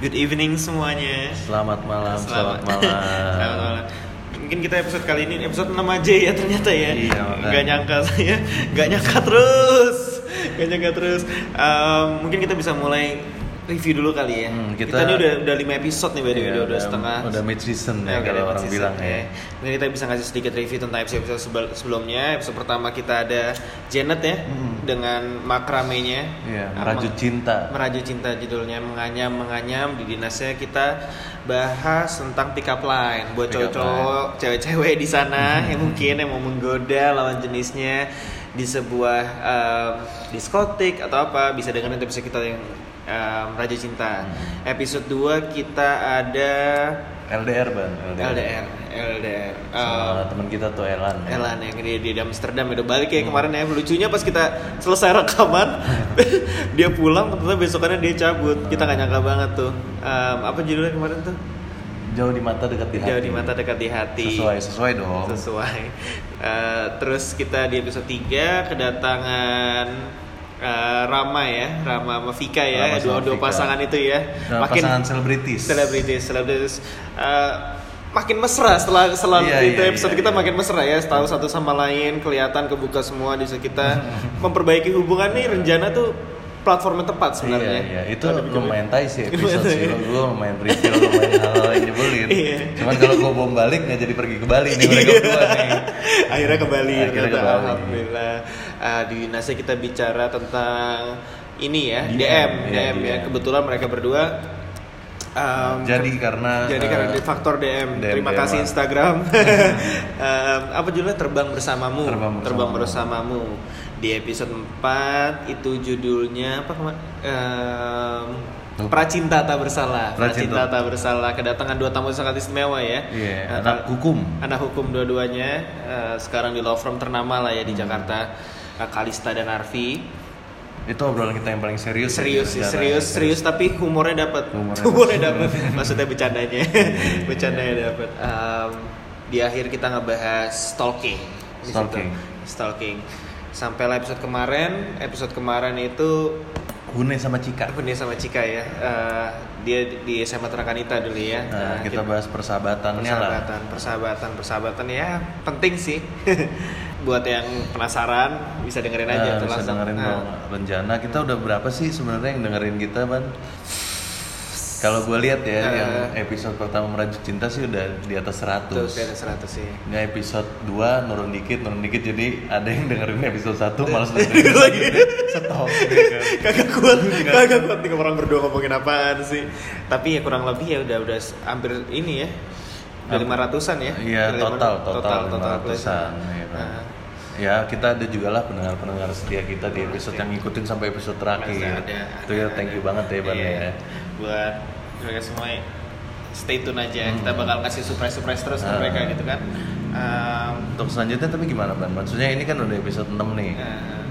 Good evening semuanya. Selamat malam, selamat, malam. Selamat malam. Mungkin kita episode kali ini episode 6 aja ya ternyata ya. Iya. Gak nyangka saya, gak nyangka terus. Gak nyangka terus. Um, mungkin kita bisa mulai review dulu kali ya. Hmm, kita, kita- ini udah udah 5 episode nih, by the way, Iya, udah, udah setengah. Udah mid season Ya, ya, kalau orang season, bilang ya. Mungkin kita bisa ngasih sedikit review tentang episode-episode sebel- sebelumnya. Episode pertama kita ada Janet ya Hmm. dengan makramenya. Iya, merajut cinta. Merajut cinta judulnya menganyam menganyam di dinasnya kita bahas tentang pick up line buat cowok-cowok, cewek-cewek di sana yang mungkin yang mau menggoda lawan jenisnya di sebuah em, diskotik atau apa bisa dengerin episode kita yang em, Raja Cinta. Episode 2 kita ada LDR ban, LDR, LDR. Sama Em, teman kita tuh Elan. ya. Elan yang di, di Amsterdam udah balik ya kemarin ya lucunya pas kita selesai rekaman dia pulang ternyata besokannya dia cabut kita nggak nyangka banget tuh Em, apa judulnya kemarin tuh Jauh di mata dekat di hati. jauh di mata dekat di hati Sesuai, sesuai dong. sesuai Eh, terus kita di episode 3 kedatangan eh, Rama ya Rama sama Vika ya Rama dua dua pasangan itu ya Nah, pasangan selebritis. selebritis selebritis Eh, makin mesra setelah setelah Iya, itu iya, episode iya, kita iya. makin mesra ya tahu satu sama lain kelihatan kebuka semua di saat kita memperbaiki hubungan nih rencana tuh platform yang tepat sebenarnya Iya, iya. Itu lumayan tai sih episode sih. Gue lumayan reveal, lumayan hal-hal yang nyebelin. Iya. Cuman kalau gue bom balik nggak jadi pergi ke Bali nih mereka berdua nih. akhirnya ke Bali Akhirnya ternyata ke Bali. alhamdulillah Ah, di Nasa kita bicara tentang ini ya DM, DM DM, iya, ya DM. kebetulan mereka berdua um, Jadi karena jadi eh, karena di faktor DM, DM, terima kasih DM-an. Instagram. Um, apa judulnya? Terbang bersamamu. Terbang Bersamamu. bersamamu. Di episode 4 itu judulnya apa kemarin Um, Pracinta tak bersalah. Pracinta. Pracinta. tak bersalah. Kedatangan dua tamu sangat istimewa ya. Iya, Nah, anak hukum. anak hukum dua-duanya eh, sekarang di law firm ternama lah ya Hmm. di Jakarta. Eh, Kalista dan Arfi Itu obrolan kita yang paling serius. ya, serius sih serius ya. serius tapi humornya dapat Humornya humornya dapat maksudnya bercandanya bercandanya dapat Em, di akhir kita ngebahas stalking. Stalking. stalking sampai lah episode kemarin episode kemarin itu Hune sama Cika. Bunda sama Cika ya Eh, dia di SMA Terakanita dulu ya Nah, Nah, kita bahas persahabatannya lah. persahabatan persahabatan persahabatan ya penting sih buat yang penasaran bisa dengerin aja Nah, tuh bisa langsung. dengerin Nah, dong. Rencana kita udah berapa sih sebenarnya yang dengerin kita ban? Kalau gue lihat ya Nah. yang episode pertama merajut cinta sih udah di atas 100 tuh kayak 100 sih Nggak episode 2 nurun dikit nurun dikit. Jadi ada yang dengerin episode 1 malas dengerin Lagi. stop. Ya kan. kagak kuat kagak kuat nih orang berdua ngomongin apaan sih. Tapi ya kurang lebih ya udah udah hampir ini ya udah lima ratusan ya Iya lima- total total total 500-an ya kan. Nah. Ya kita ada juga lah pendengar-pendengar setia kita di episode yang ngikutin sampai episode terakhir. Ada, Itu ya ada, thank you ada. banget ya Ban Iya. ya. buat mereka semua stay tune aja Hmm. kita bakal kasih surprise surprise terus ke Ah. mereka gitu kan Um, Untuk selanjutnya tapi gimana Ban? Maksudnya ini kan udah episode 6 nih. uh,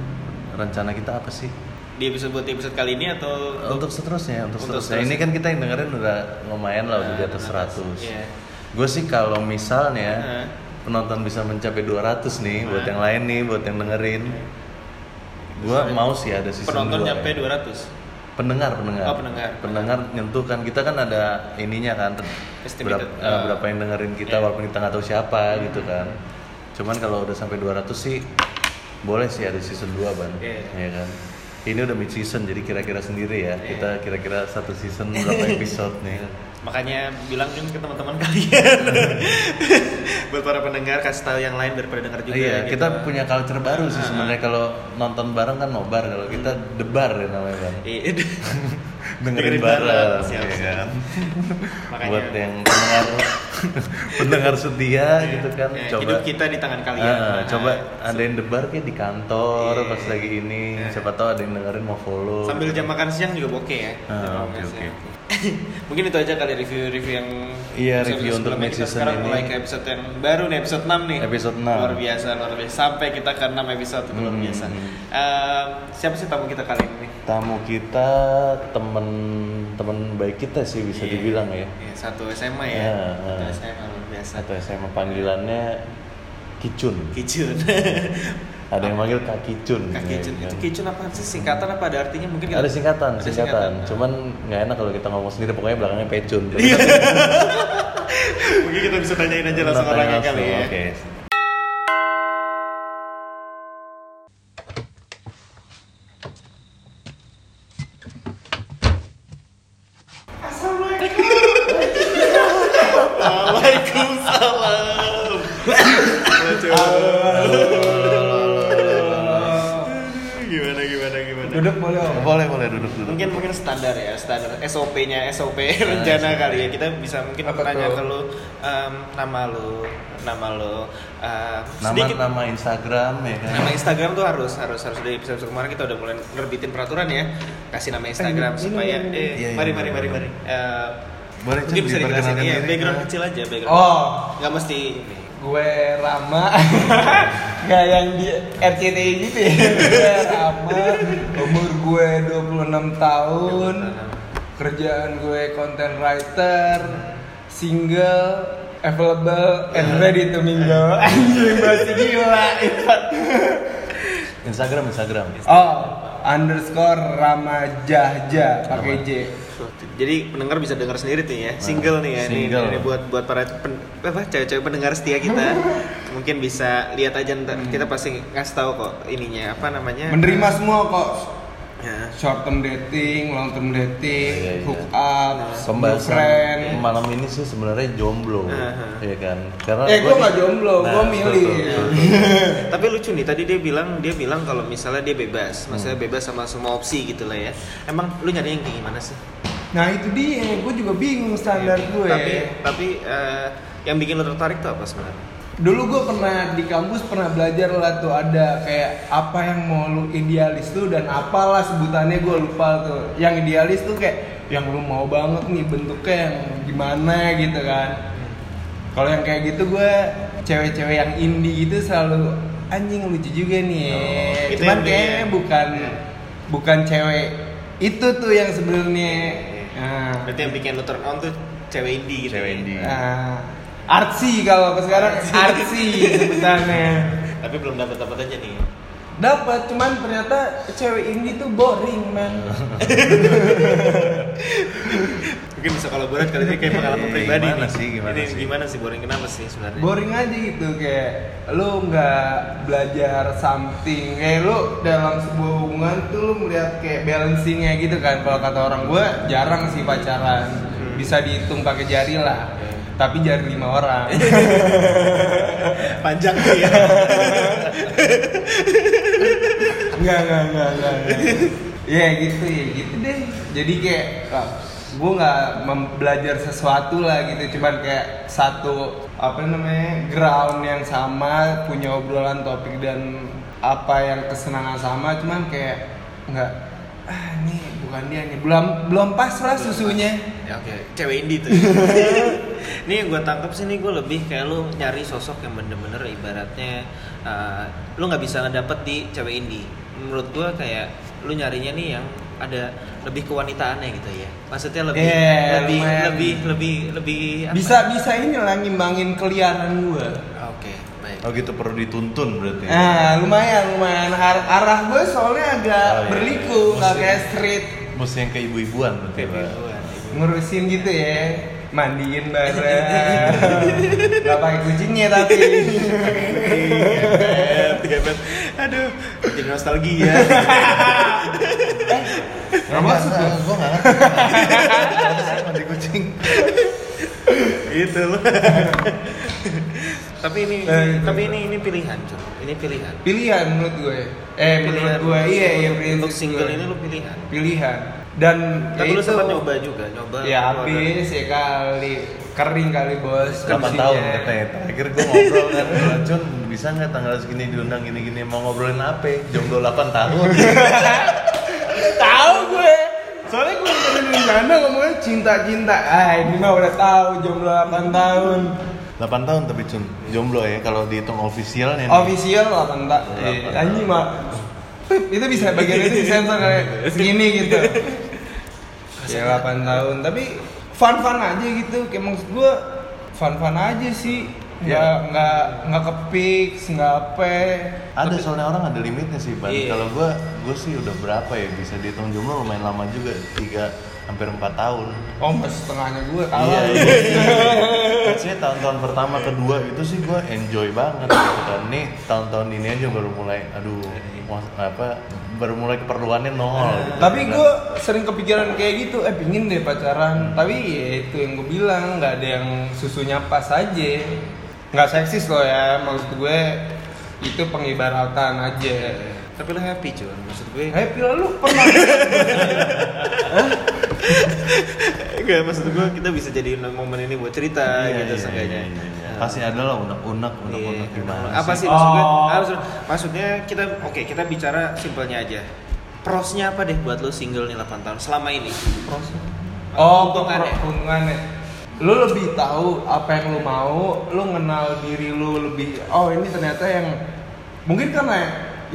Rencana kita apa sih? di episode buat episode kali ini atau Untuk seterusnya, untuk, Untuk seterusnya. Ini kan kita yang dengerin udah lumayan lah, udah di atas 100. Iya. Gue sih kalau misalnya Heeh. penonton bisa mencapai 200 nih, buat Heeh. yang lain nih, buat yang dengerin. Gue mau sih ada season penonton 2 nyampe ya. 200 pendengar pendengar Oh, pendengar. pendengar nyentuh kan kita kan ada ininya kan Estimated. berapa, eh, Ah. berapa yang dengerin kita Iya. walaupun kita nggak tahu siapa gitu kan cuman kalau udah sampai 200 sih boleh sih ada season 2 ban Iya. ya kan ini udah mid season jadi kira-kira sendiri ya Iya. kita kira-kira satu season berapa episode nih makanya bilang kan ke teman-teman kalian buat para pendengar kasih tahu yang lain daripada dengar juga iya gitu. kita punya culture baru sih Ah. sebenarnya kalau nonton bareng kan nobar kalau kita debar ya namanya kan Iya. dengerin bareng siap, ya kan? Makanya- buat yang pendengar pendengar setia Iya. gitu kan Ya, coba hidup kita di tangan kalian Ah, Nah, coba ada yang debar kayak di kantor Iya. pas lagi ini Nah. siapa tahu ada yang dengerin mau follow sambil jam makan siang juga oke ya Ah, oke, oke. mungkin itu aja kali review-review yang Iya, review untuk mid season sekarang ini. mulai ke episode yang baru nih episode 6 nih Episode 6. luar biasa luar biasa sampai kita ke 6 episode itu luar Hmm. biasa Ehm, siapa sih tamu kita kali ini tamu kita temen temen baik kita sih bisa Iya. dibilang ya Iya, satu SMA ya satu. SMA luar biasa atau SMA panggilannya Kicun Kicun Ada yang manggil kaki cun. Kaki ya cun. kan. Itu kicun apa sih? Singkatan apa ada artinya? Mungkin Ada singkatan, Ada singkatan. Cuman nggak enak kalau kita ngomong sendiri, pokoknya belakangnya pecun. Iya. Mungkin kita bisa tanyain aja langsung orangnya kali ya. Oke. Waalaikumsalam. Boleh. Boleh, duduk duduk. Mungkin mungkin standar ya, standar SOP-nya SOP rencana kali ya. Kita bisa mungkin Apa tanya tuh? ke lu em, nama lu, nama lu em, nama sedikit nama Instagram ya kan. nama Instagram tuh harus harus harus dari episode kemarin kita udah mulai nerbitin peraturan ya kasih nama Instagram ini, supaya ini, ini. eh Iya, iya, mari iya, mari mari boleh. mari Eh, Boleh, bisa iya diri, background kecil aja background Oh, nggak mesti ini. Gue Rama. Gak yang di RCTI gitu ya. Gue Rama. Umur gue 26 tahun. Kerjaan gue content writer. Single. Available and ready to mingle. Anjing masih gila. Instagram, Instagram. Oh, underscore Rama Jahja pakai J. Jadi pendengar bisa dengar sendiri tuh ya, single nih ya, ini, Single. ini buat buat para pen, apa cewek-cewek pendengar setia kita, mungkin bisa lihat aja ntar kita pasti ngasih tahu kok ininya apa namanya. Menerima semua kok. Ya. Short term dating, long term dating, Iya, iya. hook up, Pembahasan friend. malam ini sih sebenarnya jomblo, Aha. ya kan? Karena Eh, nggak nih- jomblo, gua betul, milih. betul, betul. Tapi lucu nih, tadi dia bilang dia bilang kalau misalnya dia bebas, maksudnya Hmm. bebas sama semua opsi gitu lah ya. Emang lu nyari yang kayak gimana sih? Nah itu dia, gue juga bingung standar gue. Tapi tapi eh, yang bikin lu tertarik tuh apa sebenarnya? Dulu gue pernah di kampus pernah belajar lah tuh ada kayak apa yang mau lu idealis tuh dan apalah sebutannya gue lupa tuh. Yang idealis tuh kayak yang lu mau banget nih bentuknya yang gimana gitu kan. Kalau yang kayak gitu gue cewek-cewek yang indie gitu selalu anjing lucu juga nih. Oh, Cuman kayaknya bukan bukan cewek itu tuh yang sebenarnya. Nah, Berarti yang bikin lu turn on tuh cewek indie gitu. Cewek ya? indie. Nah, artsy kalau ke sekarang artsy sebutannya. Tapi belum dapat dapat aja nih. Dapat, cuman ternyata cewek indie tuh boring, man. Mungkin bisa kolaborasi kali ini kayak pengalaman Eh, pribadi gimana nih. sih, gimana Ini sih? gimana sih boring kenapa sih sebenarnya? boring aja gitu kayak lu nggak belajar something kayak lu dalam sebuah hubungan tuh lu melihat kayak balancingnya gitu kan kalau kata orang gua jarang sih pacaran bisa dihitung pakai jari lah tapi jari lima orang Panjang tuh ya. Enggak, enggak, enggak. enggak. Ya gitu ya, gitu deh. Jadi kayak gue nggak belajar sesuatu lah gitu, cuman kayak satu apa namanya ground yang sama, punya obrolan topik dan apa yang kesenangan sama, cuman kayak nggak ah ini bukan dia nih, belum belum pas lah susunya. Ya oke, cewek indie tuh. Ini yang gue tangkap sih nih gue lebih kayak lu nyari sosok yang bener-bener ibaratnya uh, lu nggak bisa ngedapet di cewek indie. Menurut gue kayak lu nyarinya nih yang ada lebih kewanitaannya gitu ya. Maksudnya lebih Yeah, lebih, lumayan. lebih lebih lebih apa? Bisa bisa ini lah ngimbangin keliaran gue. Oke, baik. Oh gitu perlu dituntun berarti. Nah, lumayan, lumayan. Ar- arah gue soalnya agak Oh, iya. berliku, nggak Mesti- kayak street. Mesti yang ke ibu-ibuan berarti. Ibu-ibuan, ibu. Ngurusin gitu ya, mandiin bareng. Gak pakai kucingnya tapi. Hebat, hebat. Aduh, jadi nostalgia. Nggak maksud gua, gua nggak ngerti. Mandi kucing? itu loh. tapi ini, Eh, tapi ini ini pilihan, Cun. Ini pilihan. Pilihan menurut gue. Eh, menurut gue iya, iya Untuk prinsip single gue. ini lu pilihan. pilihan. Dan Tapi ya lu sempat nyoba juga, nyoba. Ya habis ya kali kering kali bos. 8 kursinya. tahun katanya. Terakhir gua ngobrol kan, Racun bisa nggak tanggal segini diundang gini-gini mau ngobrolin apa? Jomblo 8 tahun. Tahu gue. Soalnya gue dari rencana ngomongnya cinta-cinta. Ah, ini mah udah tahu jomblo 8 tahun. 8 tahun tapi Cun, jomblo ya kalau dihitung ofisialnya. nih. Official 8 tahun. Eh, anjing mah. Pip, itu bisa bagian itu disensor kayak segini gitu. Ya 8 tahun, tapi fun-fun aja gitu. Kayak maksud gue fun-fun aja sih. Ya nggak nggak kepik nggak apa Ada soalnya orang ada limitnya sih, Ban. Iya. Kalau gua gua sih udah berapa ya bisa dihitung jomblo lumayan lama juga, tiga hampir empat tahun. oh mas setengahnya gue kalah Iya, iya. Maksudnya tahun-tahun pertama, kedua itu sih gue enjoy banget gitu kan. Nih tahun-tahun ini aja baru mulai, aduh, mas- apa, baru mulai keperluannya nol. Gitu, tapi kan. gue sering kepikiran kayak gitu eh pingin deh pacaran tapi ya itu yang gue bilang nggak ada yang susunya pas aja nggak seksis loh ya maksud gue itu pengibaratan aja Tapi lo happy cuy, maksud gue. happy lah lu pernah Enggak, maksud gue kita bisa jadi momen ini buat cerita Iya, gitu iya, seenggaknya. iya, iya, iya. Pasti ada lah unek-unek, unek-unek Iya. gimana Apa sih maksud gue? Oh. ah, maksud- maksudnya kita oke, kita bicara simpelnya aja. Prosnya apa deh buat lo single nih 8 tahun selama ini? Prosnya. oh Keuntungannya. keuntungannya lu lebih tahu apa yang lu mau lu kenal diri lu lebih oh ini ternyata yang mungkin karena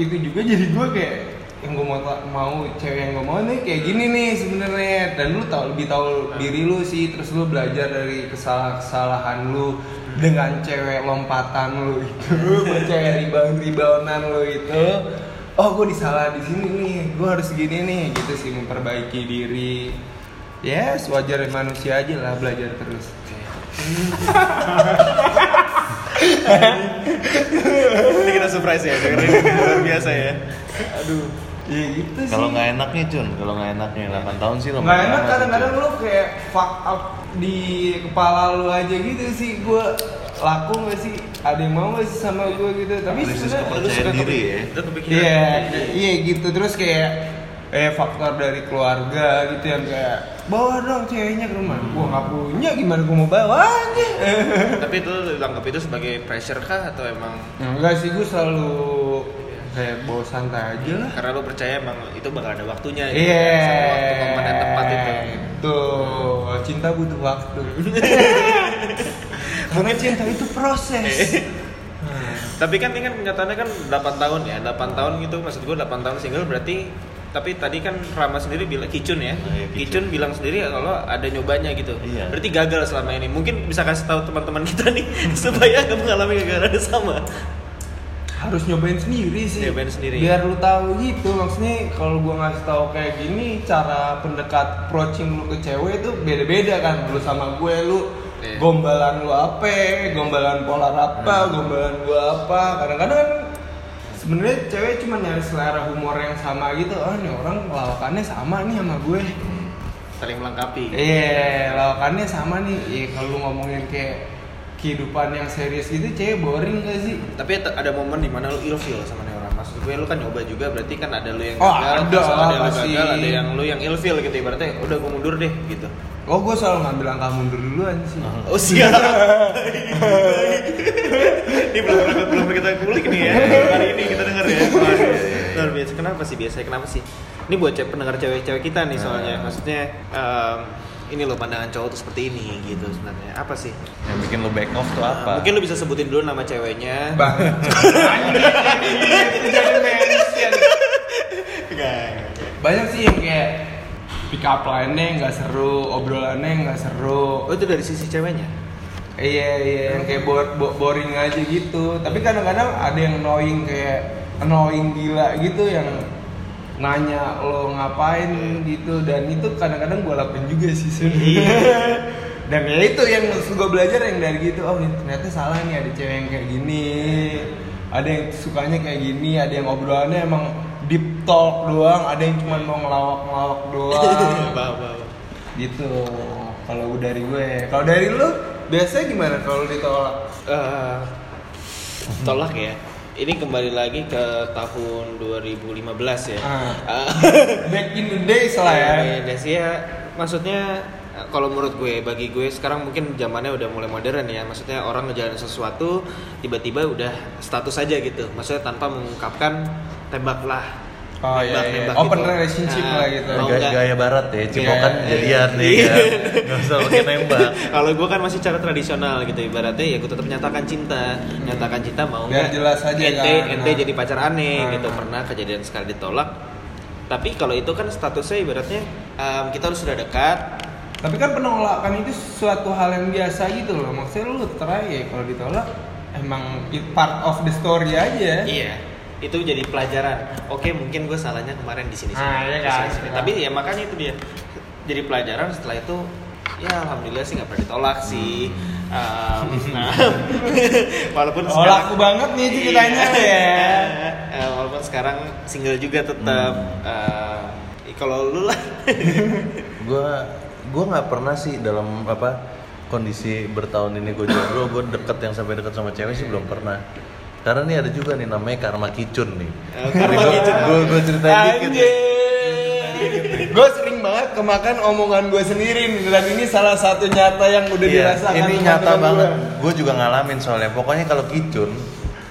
itu juga jadi gue kayak yang gue mau mau cewek yang gue mau nih kayak gini nih sebenarnya. Dan lu tahu lebih tahu diri lu sih terus lu belajar dari kesalahan kesalahan lu dengan cewek lompatan lu itu cewek rebound reboundan lu itu. Oh gue disalah di sini nih gue harus gini nih gitu sih memperbaiki diri ya sewajar manusia aja lah belajar terus. Ini kita surprise ya, dengerin. Luar biasa ya. Aduh. ya gitu sih. Kalau nggak enaknya Cun, kalau nggak enaknya 8 tahun sih lumayan nggak enak kadang-kadang lu kayak fuck up di kepala lu aja gitu sih. Gue laku gak sih? Ada yang mau gak sih sama gue gitu? Tapi sebenarnya kepercayaan diri ya. Iya, iya gitu. Terus kayak eh faktor dari keluarga gitu yang kayak bawa dong ceweknya ke rumah. Gua nggak punya gimana gua mau bawanya? Tapi itu lo anggap itu sebagai pressure kah atau emang Enggak sih gua selalu kayak bawa santai aja lah. karena lo percaya emang itu bakal ada waktunya Iya. kan? Sama waktu momen yang tepat itu. Tuh, cinta butuh waktu. Mungkin cinta itu proses. Tapi kan ini kan kenyataannya kan 8 tahun ya, 8 tahun gitu maksud gue 8 tahun single berarti tapi tadi kan Rama sendiri bilang Kicun ya, Oh, iya, Kicun. Kicun. bilang sendiri kalau ada nyobanya gitu. Iya. Berarti gagal selama ini. Mungkin bisa kasih tahu teman-teman kita nih supaya nggak mengalami kegagalan yang sama. harus nyobain sendiri sih Nyobain sendiri. biar lu tahu gitu maksudnya kalau gua ngasih tahu kayak gini cara pendekat approaching lu ke cewek itu beda-beda kan lu sama gue lu Iya. gombalan lu apa gombalan polar apa gombalan gua apa kadang-kadang kan sebenarnya cewek cuma nyari selera humor yang sama gitu oh ini orang lawakannya sama nih sama gue Saling melengkapi. Iya, lawakannya sama nih. Iya, kalau lu ngomongin kayak kehidupan yang serius gitu, cewek boring gak sih? Tapi ada- momen di mana lu ilfeel sama. Maksud gue lu kan nyoba juga berarti kan ada lu yang Oh, gagal, ada terus lah, ada yang pasti. gagal, ada yang lu yang ilfeel gitu ibaratnya udah gue mundur deh gitu. Oh, gue selalu ngambil langkah mundur duluan sih. Oh siap. ini belum pernah belum kita kulik nih ya. Hari ini kita dengar ya. Waduh, Luar biasa. Kenapa sih biasanya? Kenapa sih? Ini buat pendengar cewek-cewek kita nih soalnya. Maksudnya ini loh pandangan cowok tuh seperti ini gitu sebenarnya. Apa sih? Yang bikin lo back off tuh apa? Mungkin lu bisa sebutin dulu nama ceweknya. Bang. Banyak sih yang kayak pick up line-nya nggak seru, obrolannya nggak seru. Oh itu dari sisi ceweknya. Iya iya yang kayak bo- bo- boring aja gitu. Tapi kadang-kadang ada yang annoying kayak annoying gila gitu yang nanya lo ngapain gitu dan itu kadang-kadang gue lakuin juga sih sebenarnya. dan ya itu yang gue belajar yang dari gitu oh ternyata salah nih ada cewek yang kayak gini ada yang sukanya kayak gini ada yang obrolannya emang deep talk doang ada yang cuma mau ngelawak-ngelawak doang. Gitu kalau dari gue. Kalau dari lu biasanya gimana kalau ditolak? Eh, tolak ya. Ini kembali lagi ke tahun 2015 ya. Ah. Ah. back in the days lah ya Iya, ya maksudnya kalau menurut gue bagi gue sekarang mungkin zamannya udah mulai modern ya maksudnya orang ngejalanin sesuatu tiba-tiba udah status aja gitu maksudnya tanpa mengungkapkan tembaklah Oh, iya, Nembak, iya. nembak Open gitu. relationship lah gitu. Gaya, nggak? gaya barat ya, cipokan Iya. jadian nih Iya. kan. Gak usah pakai nembak. kalau gue kan masih cara tradisional gitu ibaratnya ya gue tetap nyatakan cinta nyatakan cinta mau nggak jelas aja ente kan. ente Nah. jadi pacar aneh Nah. gitu pernah kejadian sekali ditolak tapi kalau itu kan statusnya ibaratnya em, kita harus sudah dekat Tapi kan penolakan itu suatu hal yang biasa gitu loh. Maksudnya lu try ya kalau ditolak emang part of the story aja. Iya, itu jadi pelajaran. Oke, mungkin gue salahnya kemarin di sini. Ah, iya kan. sini, sini. Tapi ya makanya itu dia. Jadi pelajaran setelah itu ya alhamdulillah sih nggak pernah ditolak sih. Um, nah, walaupun Oh, laku banget nih ceritanya Iya. ya. Walaupun sekarang single juga tetap. Hmm. Eh, kalau lu lah. gue gue nggak pernah sih dalam apa kondisi bertahun ini gue jomblo gue deket yang sampai deket sama cewek sih belum pernah karena nih ada juga nih namanya karma kicun nih. Oh, karma kicun. gue gue ceritain dikit ya. Gue sering banget kemakan omongan gue sendiri nih, dan ini salah satu nyata yang udah Iya, dirasakan ini nyata gua. banget. Gue juga ngalamin soalnya. Pokoknya kalau kicun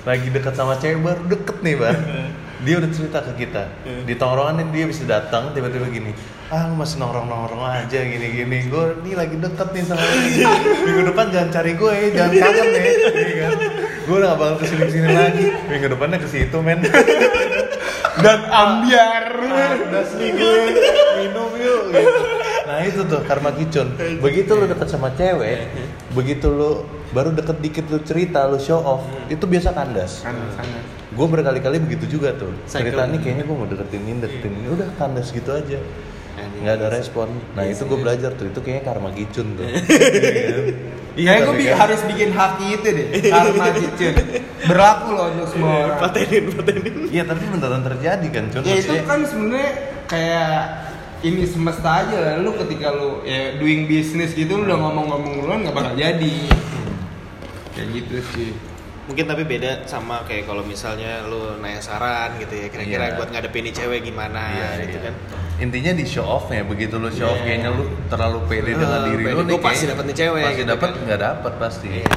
lagi deket sama cewek baru deket nih bar. Dia udah cerita ke kita. Di tongkrongan dia bisa datang tiba-tiba gini ah lu masih nongkrong nongkrong aja gini gini gue nih lagi deket nih sama dia minggu depan jangan cari gue ya jangan kangen ya Iya kan? gue udah gak bakal ke sini sini lagi. Minggu depannya ke situ men. Dan ambiar. udah nih gue minum yuk gitu. nah itu tuh karma kicun. Begitu lu deket sama cewek begitu lu baru deket dikit lu cerita lu show off itu biasa kandas. Sana. gue berkali-kali begitu juga tuh. Cerita nih kayaknya gue mau deketin ini deketin ini. Udah kandas gitu aja. Nggak ada respon nah itu gue belajar tuh itu kayaknya karma kicun tuh Iya, gue tapi bi- harus bikin haki itu deh, karma cicin. Berlaku loh untuk semua orang. patenin, patenin. iya tapi beneran terjadi kan cun Ya itu kan sebenarnya kayak ini semesta aja lah. Lu ketika lu ya doing business gitu lu udah ngomong-ngomong duluan nggak bakal jadi. Kayak gitu sih. Mungkin tapi beda sama kayak kalau misalnya lu nanya saran gitu ya kira-kira Iya. buat ngadepin nih cewek gimana Iya, gitu iya. kan. Intinya di show off ya, begitu lu show off Iya. kayaknya lu terlalu pede dengan Ah, diri pede. lu nih. Pasti dapet nih cewek Pasti gitu dapet kan. nggak dapet pasti. Iya.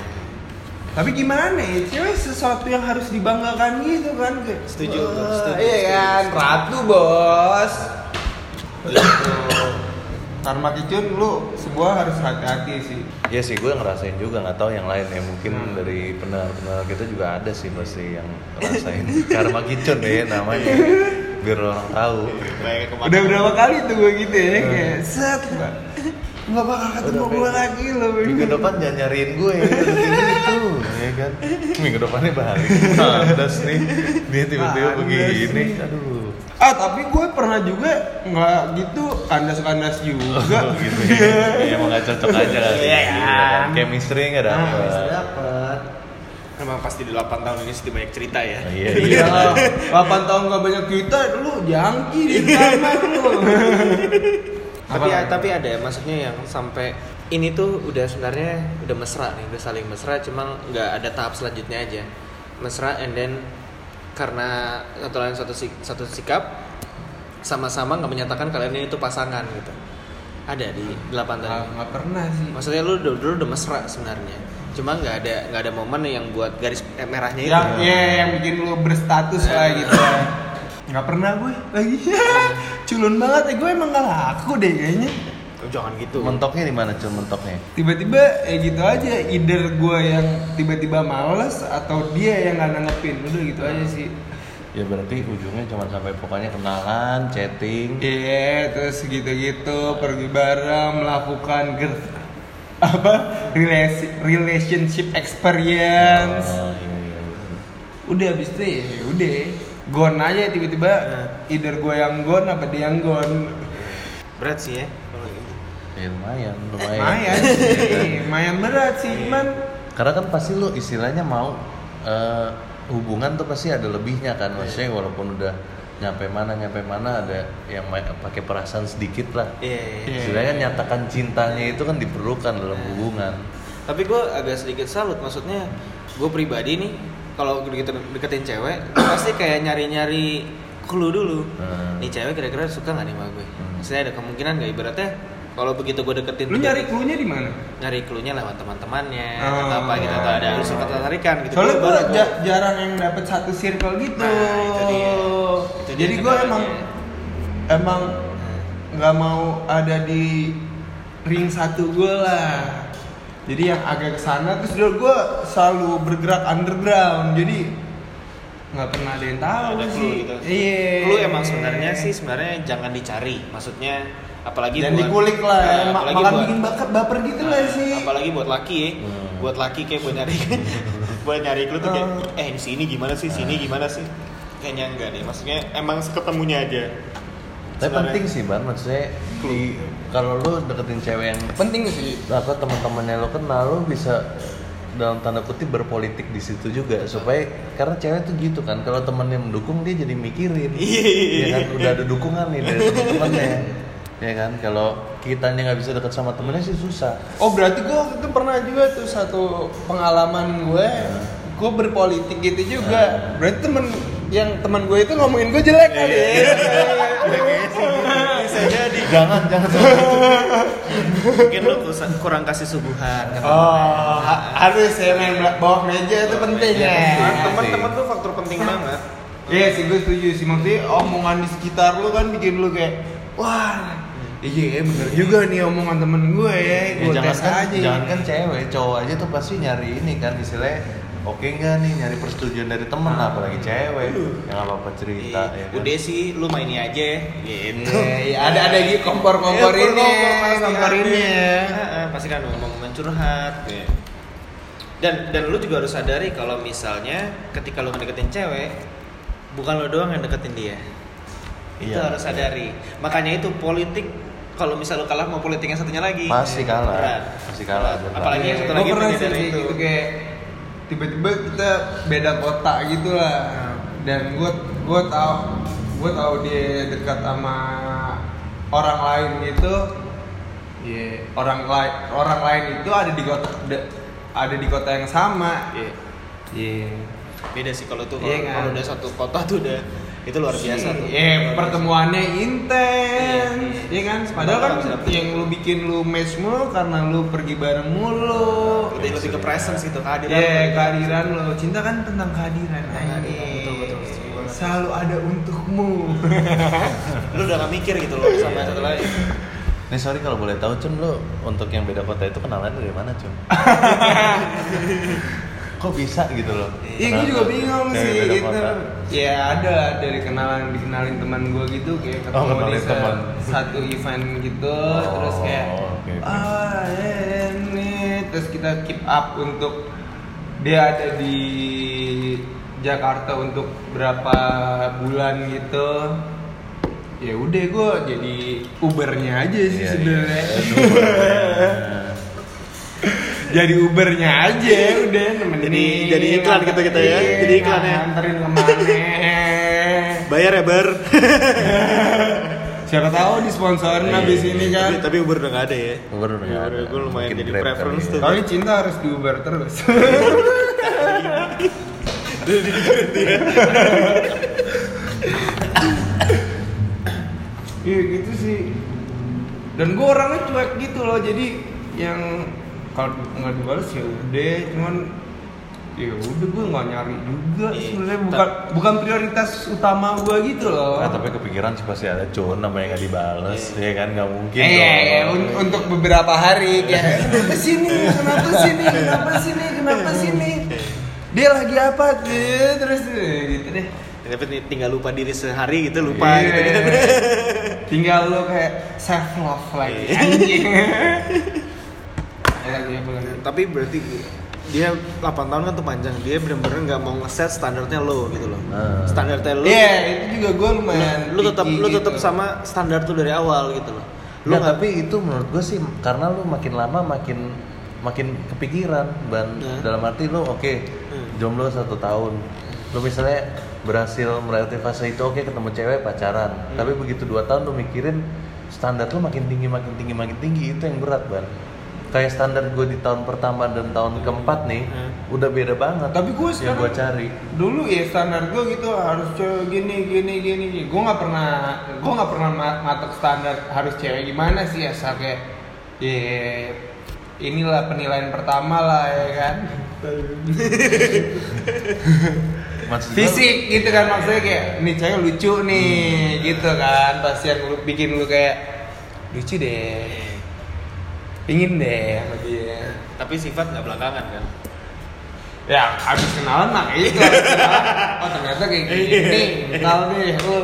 Tapi gimana ya, cewek sesuatu yang harus dibanggakan gitu kan. Setuju, Wah, setuju, Iya kan, ratu bos. Karma kicun lu sebuah harus hati-hati sih. Iya sih, gue ngerasain juga nggak tahu yang lain ya. Mungkin Hmm. dari pendengar-pendengar kita juga ada sih pasti yang ngerasain karma kicun ya namanya. Biar orang tahu. Udah berapa kali tuh gue gitu ya kayak set Mbak. Nggak bakal ketemu gue lagi loh. Minggu depan jangan nyariin gue ya, deketin itu, ya kan? Minggu depannya balik, kandas nih, dia tiba-tiba begini, aduh. Ah tapi gue pernah juga nggak gitu kandas-kandas juga. Oh, gitu ya. ya emang gak cocok aja kali. Iya kan? Chemistry gak dapet. Nah, dapat. Emang pasti di 8 tahun ini sih banyak cerita ya. Oh, Iya, Iya, iya. 8 tahun gak banyak kita, dulu jangki di kamar lu. tapi Apa? tapi ada ya maksudnya yang sampai ini tuh udah sebenarnya udah mesra nih, udah saling mesra cuma nggak ada tahap selanjutnya aja. Mesra and then karena satu lain satu sik- satu sikap sama-sama nggak menyatakan kalian ini tuh pasangan gitu. Ada di 8 Ah, tahun. nggak pernah sih. Maksudnya lu dulu, dulu udah mesra sebenarnya. Cuma nggak ada nggak ada momen yang buat garis eh, merahnya itu. Yang ya, yang bikin lu berstatus lah gitu. Nggak pernah gue lagi. Culun banget ya gue emang gak laku deh kayaknya. Oh, jangan gitu. Mentoknya di mana cun mentoknya? Tiba-tiba ya gitu aja, either gue yang tiba-tiba males atau dia yang nggak nanggepin, udah gitu aja sih. Ya berarti ujungnya cuma sampai pokoknya kenalan, chatting. Iya, terus gitu-gitu pergi bareng melakukan ger apa relationship experience. Oh, iya, iya, iya. Udah habis itu ya udah gone aja tiba-tiba either gue yang gone apa dia yang gone. Berat sih ya kalau gitu. Ya lumayan, lumayan. Lumayan sih, lumayan berat sih, cuman Karena kan pasti lu istilahnya mau eh, hubungan tuh pasti ada lebihnya kan. Maksudnya walaupun udah nyampe mana nyampe mana ada yang pakai perasaan sedikit lah. Iya. Iya. Istilahnya kan nyatakan cintanya itu kan diperlukan dalam hubungan. Tapi gue agak sedikit salut, maksudnya gue pribadi nih, kalau deketin, deketin cewek, pasti kayak nyari-nyari clue dulu. Hmm. Nih cewek kira-kira suka nggak nih sama gue? Hmm. Maksudnya ada kemungkinan nggak ibaratnya kalau begitu gue deketin lu dia- nyari clue-nya di mana? nyari clue-nya lewat teman-temannya Oh. atau apa gitu atau ada unsur ketertarikan gitu. Soalnya gue gua- jarang yang dapet satu circle gitu. Nah, itu dia. Itu dia Jadi gue emang emang nggak mau ada di ring satu gue lah. Jadi yang agak ke sana terus dulu gue selalu bergerak underground. Jadi nggak pernah ada yang tahu ada sih clue gitu. iya Clue emang sebenarnya sih sebenarnya jangan dicari. Maksudnya apalagi dan buat- dikulik lah Nah, Ma- apalagi makan buat- bikin bakat baper gitu lah Nah, sih Apalagi buat laki ya. Hmm. Buat laki kayak buat nyari buat nyari clue tuh kayak Oh. eh di sini gimana sih, sini gimana sih? Kayaknya enggak deh. Maksudnya emang ketemunya aja. Tapi Sebenarnya. penting sih ban, maksudnya di kalau lu deketin cewek yang penting sih apa teman-temannya lo kenal lo bisa dalam tanda kutip berpolitik di situ juga supaya karena cewek tuh gitu kan kalau temennya mendukung dia jadi mikirin Iya, ya kan udah ada dukungan nih dari teman-temannya ya kan kalau kitanya nggak bisa deket sama temennya sih susah. Oh berarti gue waktu itu pernah juga tuh satu pengalaman gue gue berpolitik gitu juga. Berarti temen yang teman gue itu ngomongin gue jelek kali ya. Bisa jadi jangan jangan. Mungkin lu kus- kurang kasih suguhan kan. oh ha- harus ya main bawah meja itu penting ya. Teman-teman tuh faktor penting banget. Iya sih gue setuju sih. Maksudnya omongan di sekitar lu kan bikin lu kayak wah iya bener juga nih omongan temen gue ya ya, gue jangan tes kan aja jangan kan cewek cowok aja tuh pasti nyari ini kan istilahnya oke nggak nih nyari persetujuan dari temen apalagi cewek yang apa apa cerita Iya, ya kan? Udah sih lu main ini aja gitu. Iya, iya, ada ada gitu kompor-kompor Iya, ini, kompor ini ya. Pasti kan ngomong-ngomong curhat. ya. Dan dan lu juga harus sadari kalau misalnya ketika lu ngedeketin cewek, bukan lu doang yang deketin dia. Itu Iya. harus sadari. Makanya itu politik kalau misal lu kalah mau politik yang satunya lagi. Pasti kalah. Berat. Pasti kalah, berat. Apalagi yang satu lagi pernah sih kayak itu. gitu kayak tiba-tiba kita beda kota gitu lah. Dan gue gue tahu gue tahu dia dekat sama orang lain gitu. Iya, orang lain orang lain itu ada di kota de- ada di kota yang sama. Iya. Iya. Beda sih kalau tuh Iya kalau kan? kalau udah satu kota tuh udah itu luar biasa tuh. Iya, pertemuannya intens, Iya, iya iya. kan? Padahal kan yang lu bikin lu match mulu karena lu pergi bareng mulu. Lebih lebih ke presence gitu kehadiran. Iya, lu. kehadiran lu. Cinta kan tentang kehadiran. Kehadiran, betul, betul, banget. Selalu ada untukmu. Lu udah gak mikir gitu loh sama yang satu lain. Nih sorry kalau boleh tahu Cun lo untuk yang beda kota itu kenalan dari mana Cun? Kok bisa gitu loh? Iya, gue juga bingung sih gitu. Ya ada dari kenalan dikenalin teman gue gitu kayak ketemu Oh, di teman. satu event gitu Oh, terus kayak oke. ah eh, ini terus kita keep up untuk dia ada di Jakarta untuk berapa bulan gitu ya udah gue jadi Ubernya aja sih Iya, sebenarnya iya. Jadi Ubernya aja udah nemenin Jadi- jadi iklan gitu kita ya, Iya, jadi iklannya. nganterin ke mana Bayar ya ber. siapa tahu disponsorin Iya, abis ini kan tapi, tapi Uber udah gak ada ya. Uber udah nggak ada. Gue lumayan Mungkin jadi preference kali tuh. ya. Kali cinta harus di Uber terus. Iya gitu sih. Dan gue orangnya cuek gitu loh, jadi yang kalau nggak dibalas ya udah, cuman ya udah gue nggak nyari juga Iya, sebenarnya ta- bukan bukan prioritas utama gue gitu loh. Ah, tapi kepikiran sih pasti ada Cun namanya nggak dibales ya kan nggak mungkin Eh, dong. un- untuk beberapa hari kayak kenapa sini, kenapa sini, kenapa sini, kenapa sini. Dia lagi apa tuh? Terus eh, gitu deh. Tapi tinggal lupa diri sehari gitu lupa Iya. gitu. Tinggal lo kayak self love lagi Iya. anjing. Lagi apa lagi? Tapi berarti dia 8 tahun kan tuh panjang. Dia bener-bener nggak mau ngeset standarnya lo gitu loh. Ah. Standarnya lo. Iya, itu juga gue lumayan. Lu tetap lu tetap gitu. sama standar tuh dari awal gitu loh. Lu Lu nggak tapi itu menurut gue sih karena lu makin lama makin makin kepikiran ban Hmm. dalam arti lu oke Hmm. jomblo satu tahun lu misalnya berhasil melewati fase itu oke ketemu cewek pacaran Hmm. tapi begitu dua tahun lu mikirin standar lu makin tinggi makin tinggi makin tinggi itu yang berat ban kayak standar gue di tahun pertama dan tahun keempat nih Hmm. udah beda banget Tapi gue yang sekarang gue cari. dulu ya standar gue gitu harus cewek gini gini gini gue nggak pernah gue nggak pernah ma- matok standar harus cewek gimana sih asal kayak ya inilah penilaian pertama lah ya kan? Maksud fisik gitu kan maksudnya kayak nih cewek lucu nih gitu kan pasti yang lu bikin lu kayak lucu deh pingin deh sama dia tapi sifat nggak belakangan kan. Ya, abis kenalan mah kayak gitu. Kenalan, oh ternyata kayak gini. Kenal deh, lu.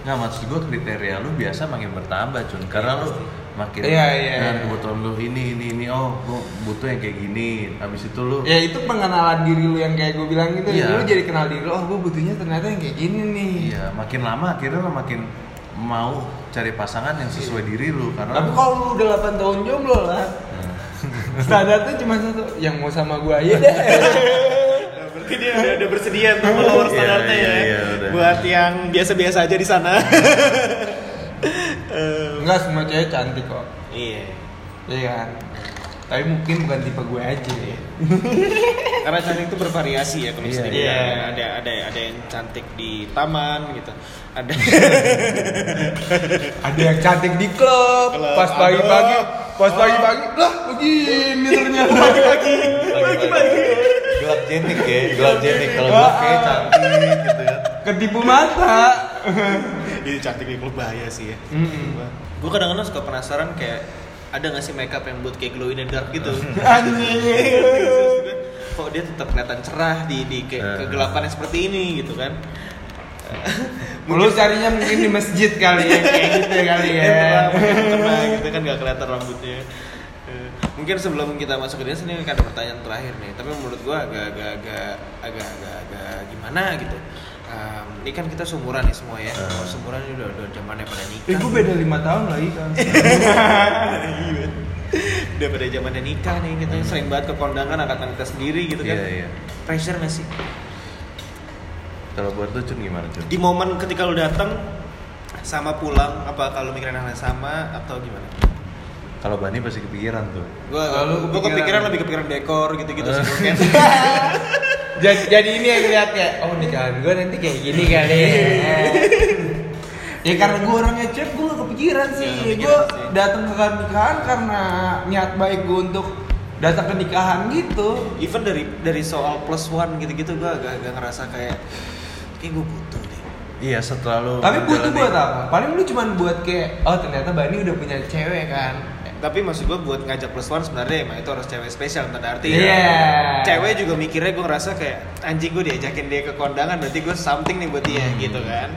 Nggak maksud gue kriteria lu biasa makin bertambah cun karena lu makin Iya, iya, iya. kebutuhan lu ini ini ini oh gua butuh yang kayak gini habis itu lu Ya itu pengenalan diri lu yang kayak gue bilang gitu. Iya. Lu jadi kenal diri lu, oh gue butuhnya ternyata yang kayak gini nih. iya makin lama akhirnya lu makin mau cari pasangan yang sesuai diri lu karena Tapi kalau lu udah 8 tahun jomblo lah, Nah, standarnya cuma satu, yang mau sama gue aja deh. Berarti dia udah, udah bersedia untuk melawar Iya, standarnya iya, ya. iya, udah. Buat yang biasa-biasa aja di sana. Enggak semua cewek cantik kok. iya. Iya kan? Tapi mungkin bukan tipe gue aja ya. Karena cantik itu bervariasi ya kalau dibilang. iya. Ada ada ada yang cantik di taman gitu. Ada Ada yang cantik di klub, Klub, pas pagi-pagi, pas pagi-pagi, lah begini ternyata. pagi-pagi. gelap jenik ya gelap jenik kalau gue kayak cantik gitu kan Ketipu mata. Ini cantik di klub bahaya sih ya. Mm-mm. Gue kadang-kadang suka penasaran kayak ada gak sih makeup yang buat kayak glow in the dark gitu? Kok dia tetap kelihatan cerah di di ke- Eh. kegelapan yang seperti ini gitu kan? Lu carinya mungkin di masjid kali ya, kayak gitu kali ya. Ya, mungkin tenang gitu kan gak kelihatan rambutnya. Eh, Mungkin sebelum kita masuk ke sini kan ada pertanyaan terakhir nih, tapi menurut gua agak agak agak agak agak, agak gimana gitu. Em, ini kan kita seumuran nih semua ya. Eh. Seumuran ini udah udah zamannya pada nikah. Eh, gue beda 5 tahun lagi kan. Iya. udah pada zamannya nikah nih kita sering banget ke kondangan angkatan kita sendiri gitu kan. iya iya Pressure gak sih? kalau buat lu cun gimana cun Di momen ketika lu datang sama pulang apa kalau mikirin hal yang sama atau gimana? Kalau Bani pasti kepikiran tuh Gua, Lalu gua kepikiran- kepikiran lebih kepikiran dekor gitu-gitu sih jadi, jadi ini yang lihat kayak, oh nikahan gue nanti kayak gini kali ya. ya karena gue orangnya cep, gue gak kepikiran sih. Ya, gue datang ke nikahan karena niat baik gue untuk datang ke nikahan gitu. Even dari dari soal plus one gitu-gitu gua agak, agak ngerasa kayak kayak gue butuh deh. iya setelah lu Tapi butuh buat apa? Paling lu cuman buat kayak, oh ternyata Bani udah punya cewek kan. Tapi maksud gue buat ngajak plus one sebenarnya emang itu harus cewek spesial tanda arti. Iya. Cewek juga mikirnya gue ngerasa kayak anjing gue diajakin dia ke kondangan berarti gue something nih buat dia Hmm. gitu kan.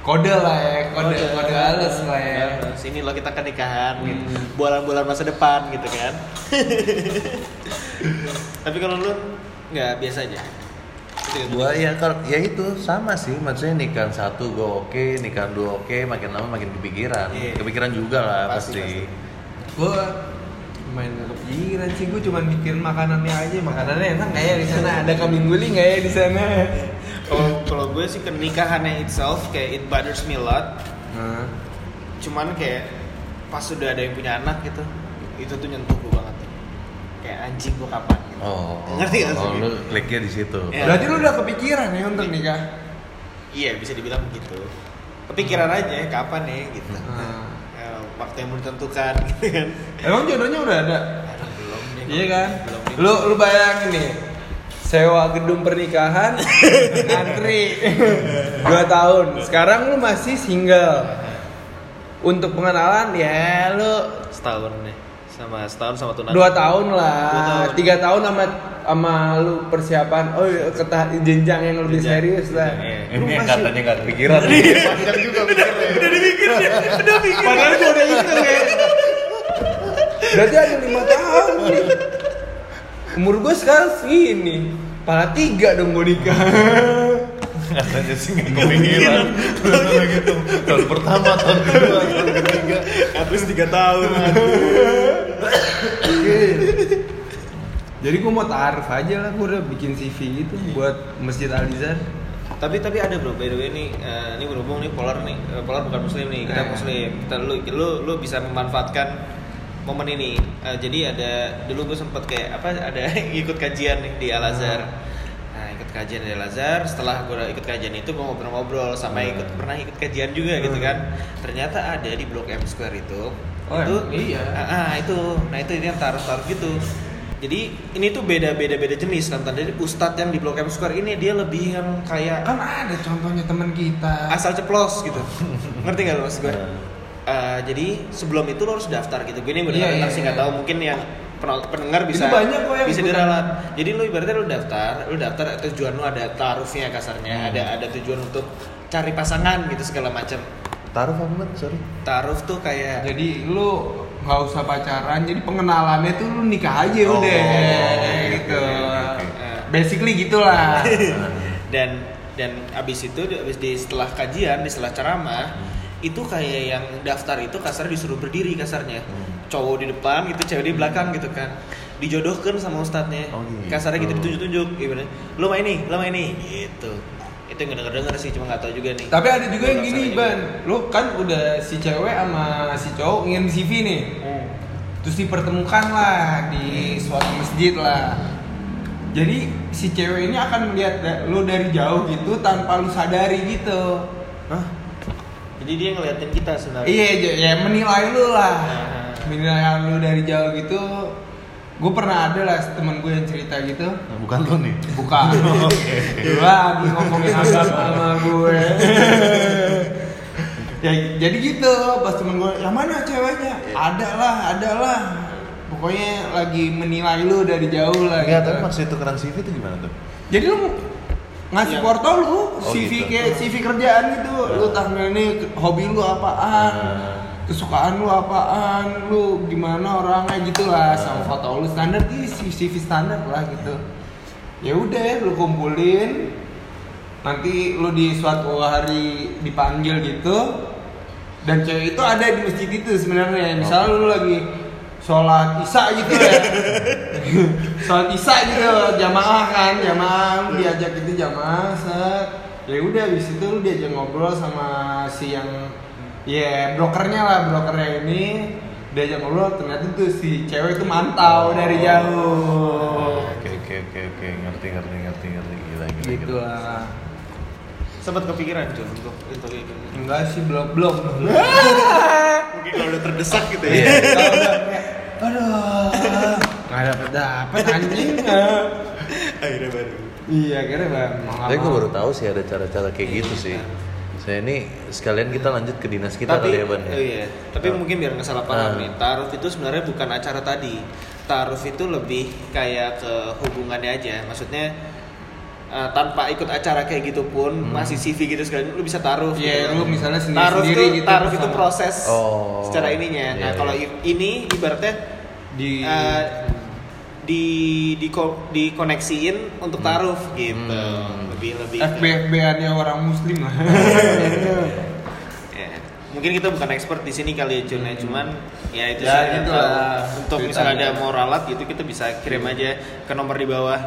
Kode lah ya, kode kode, halus lah ya. Sini lo kita ke nikahan gitu. Hmm. Bulan-bulan masa depan gitu kan. Tapi kalau lu nggak biasa aja. Itu gua ya kalau ya itu sama sih maksudnya nikahan satu gua oke nikahan dua oke makin lama makin kepikiran Iya. kepikiran juga lah Pasti, pasti, gue main kepikiran sih gue cuma mikirin makanannya aja makanannya enak nggak ya di sana ada kambing guling nggak ya di sana Kalau kalau gue sih kenikahannya itself kayak it bothers me a lot. nah, Cuman kayak pas sudah ada yang punya anak gitu, itu tuh nyentuh gue banget. Kayak anjing gue kapan gitu. oh Ngerti nggak oh sih? lu kliknya di situ Iya. berarti lu udah kepikiran ya untuk nikah Iya bisa dibilang begitu. Kepikiran aja kapan ya gitu. Nah. Waktu yang belum ditentukan gitu kan. emang jodohnya udah ada Aduh, belum iya kan Belum nih. lu lu bayangin nih sewa gedung pernikahan ngantri dua tahun sekarang lu masih single untuk pengenalan ya lu setahun nih sama setahun sama tunangan. dua tahun Dua lah tahun. tiga tahun sama sama lu persiapan oh iya, ke jenjang yang lebih Jenjang, serius lah. Iya. Lu ini yang masih- katanya nggak kepikiran. Panjang juga mikirnya. Udah dipikir ya. Udah mikir. padahal gua udah hitung ya berarti ada lima tahun nih. Umur gua sekarang segini. Pala tiga dong gua nikah. Katanya sih nggak kepikiran. Gitu. Tahun pertama tahun kedua tahun ketiga. Habis tiga tahun. Jadi gua mau taaruf aja lah gua udah bikin CV gitu buat masjid Al Azhar tapi tapi ada bro by the way nih eh, ini berhubung nih polar nih Eh, polar bukan muslim nih kita Eh. muslim. Kita lu lu lu bisa memanfaatkan momen ini. Eh, jadi ada dulu gue sempet kayak apa ada ikut kajian nih di Al Azhar nah ikut kajian di Al Azhar setelah gue ikut kajian itu gue ngobrol-ngobrol sama Hmm. ikut pernah ikut kajian juga gitu Hmm. kan. Ternyata ada di blok M Square itu. Oh, itu iya? ah, ah, itu. Nah itu ini yang taruh-taruh gitu jadi ini tuh beda-beda beda jenis kan tadi ustadz yang di blok M Square ini dia lebih yang kayak kan ada contohnya teman kita asal ceplos gitu ngerti nggak lo maksud gue. Eh, jadi sebelum itu lo harus daftar gitu gue ini Iya, benar-benar iya, sih nggak iya. tahu mungkin yang pendengar bisa Itu banyak kok yang bisa ikutan. diralat. Jadi lu ibaratnya lu daftar, lu daftar tujuan lu ada taruhnya kasarnya, Hmm. ada ada tujuan untuk cari pasangan gitu segala macam. Taruh apa banget, sorry. Taruh tuh kayak Jadi lu nggak usah pacaran, jadi pengenalannya tuh lu nikah aja Oh, udah oke, gitu. oke, oke. Basically gitulah. dan dan abis itu abis di setelah kajian di setelah ceramah itu kayak yang daftar itu kasar disuruh berdiri kasarnya Hmm. cowok di depan gitu cewek di belakang gitu kan dijodohkan sama ustadznya Oh, gitu. kasarnya gitu ditunjuk-tunjuk gimana lu main nih lu main nih gitu itu yang denger denger sih cuma nggak tahu juga nih Tapi ada juga yang gini, Ban. Lu kan udah si cewek sama si cowok ngirim CV nih. Hmm. Terus dipertemukan lah di suatu masjid lah. Jadi si cewek ini akan melihat lu dari jauh gitu tanpa lu sadari gitu. Hah? jadi dia ngeliatin kita sebenarnya Iya, j- ya menilai lu lah. Nah. Menilai lu dari jauh gitu. Gue pernah ada lah temen gue yang cerita gitu. Nah, bukan lo nih. Bukan. Lu lagi ngomongin agama sama gue. ya jadi gitu pas temen gue yang mana ceweknya ada lah ada lah pokoknya lagi menilai lu dari jauh lah Enggak, gitu. tapi maksudnya tukeran CV itu gimana tuh? jadi lu ngasih Iya. porto lu Oh, CV gitu. kayak CV kerjaan gitu lu tampil nih hobi lu apaan Hmm. Kesukaan lu apaan? Lu gimana orangnya? Gitu lah sama foto lu standar. Sih CV standar lah gitu. Ya udah lu kumpulin. Nanti lu di suatu hari dipanggil gitu. Dan cewek itu ada di masjid itu sebenarnya. Misalnya lu lagi sholat isya gitu ya. Sholat isya gitu jamaah kan jamaah. Lu diajak itu jamaah set. Ya udah habis itu lu diajak ngobrol sama si yang ya brokernya lah brokernya ini. Diajak ngobrol ternyata tuh si cewek itu mantau dari jauh. Oke, oke, oke, oke, ngerti, ngerti, ngerti, ngerti, gila, gila, gitu gila. lah. Sempat kepikiran cuy untuk untuk kayak gini. enggak sih belum belum. Mungkin kalau udah terdesak gitu ya. Iya. Kalau udah kayak, aduh nggak dapet dapet anjing. Akhirnya baru. Iya kira bang Tapi gue baru tahu sih ada cara-cara kayak gitu sih. Saya ini sekalian kita lanjut ke dinas kita tapi kali ya, Ban. ya? oh iya tapi mungkin biar nggak salah Ah. paham nih taruh itu sebenarnya bukan acara tadi taruh itu lebih kayak ke hubungannya aja maksudnya eh, tanpa ikut acara kayak gitu pun Hmm. masih CV gitu sekali lu bisa taruh Iya, gitu. lu misalnya sendiri- taruh sendiri itu gitu taruh itu proses Oh, secara ininya nah iya, kalau iya. ini ibaratnya di eh, di di dikoneksiin untuk Hmm. taruh gitu. Hmm. lebih lebih ke- FBFB-annya orang muslim lah. Ya, mungkin kita bukan expert di sini kali ya Jun ya, cuman ya itu Ya, sih gitu untuk- lah. untuk misalnya ada mau ralat gitu kita bisa kirim aja ke nomor di bawah.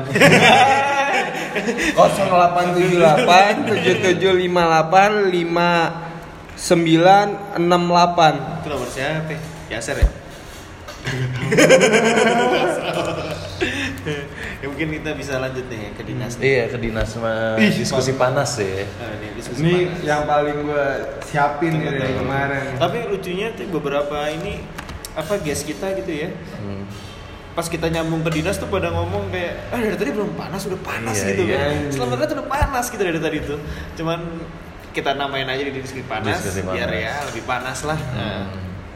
0878 7758 5968 itu nomor siapa? Ya? Yaser ya ya mungkin kita bisa lanjut nih ya ke dinas nih. Iya, ke dinas mah Ih, diskusi panas ya. Nah, ini diskusi Ini panas. yang paling gue siapin nih dari kemarin tapi lucunya tuh beberapa ini apa guest kita gitu ya Hmm. pas kita nyambung ke dinas tuh pada ngomong kayak ah dari tadi belum panas udah panas Iya, gitu iya. kan selamat datang udah panas gitu dari tadi tuh cuman kita namain aja di diskusi panas, Diskusi panas. biar ya lebih panas lah Nah.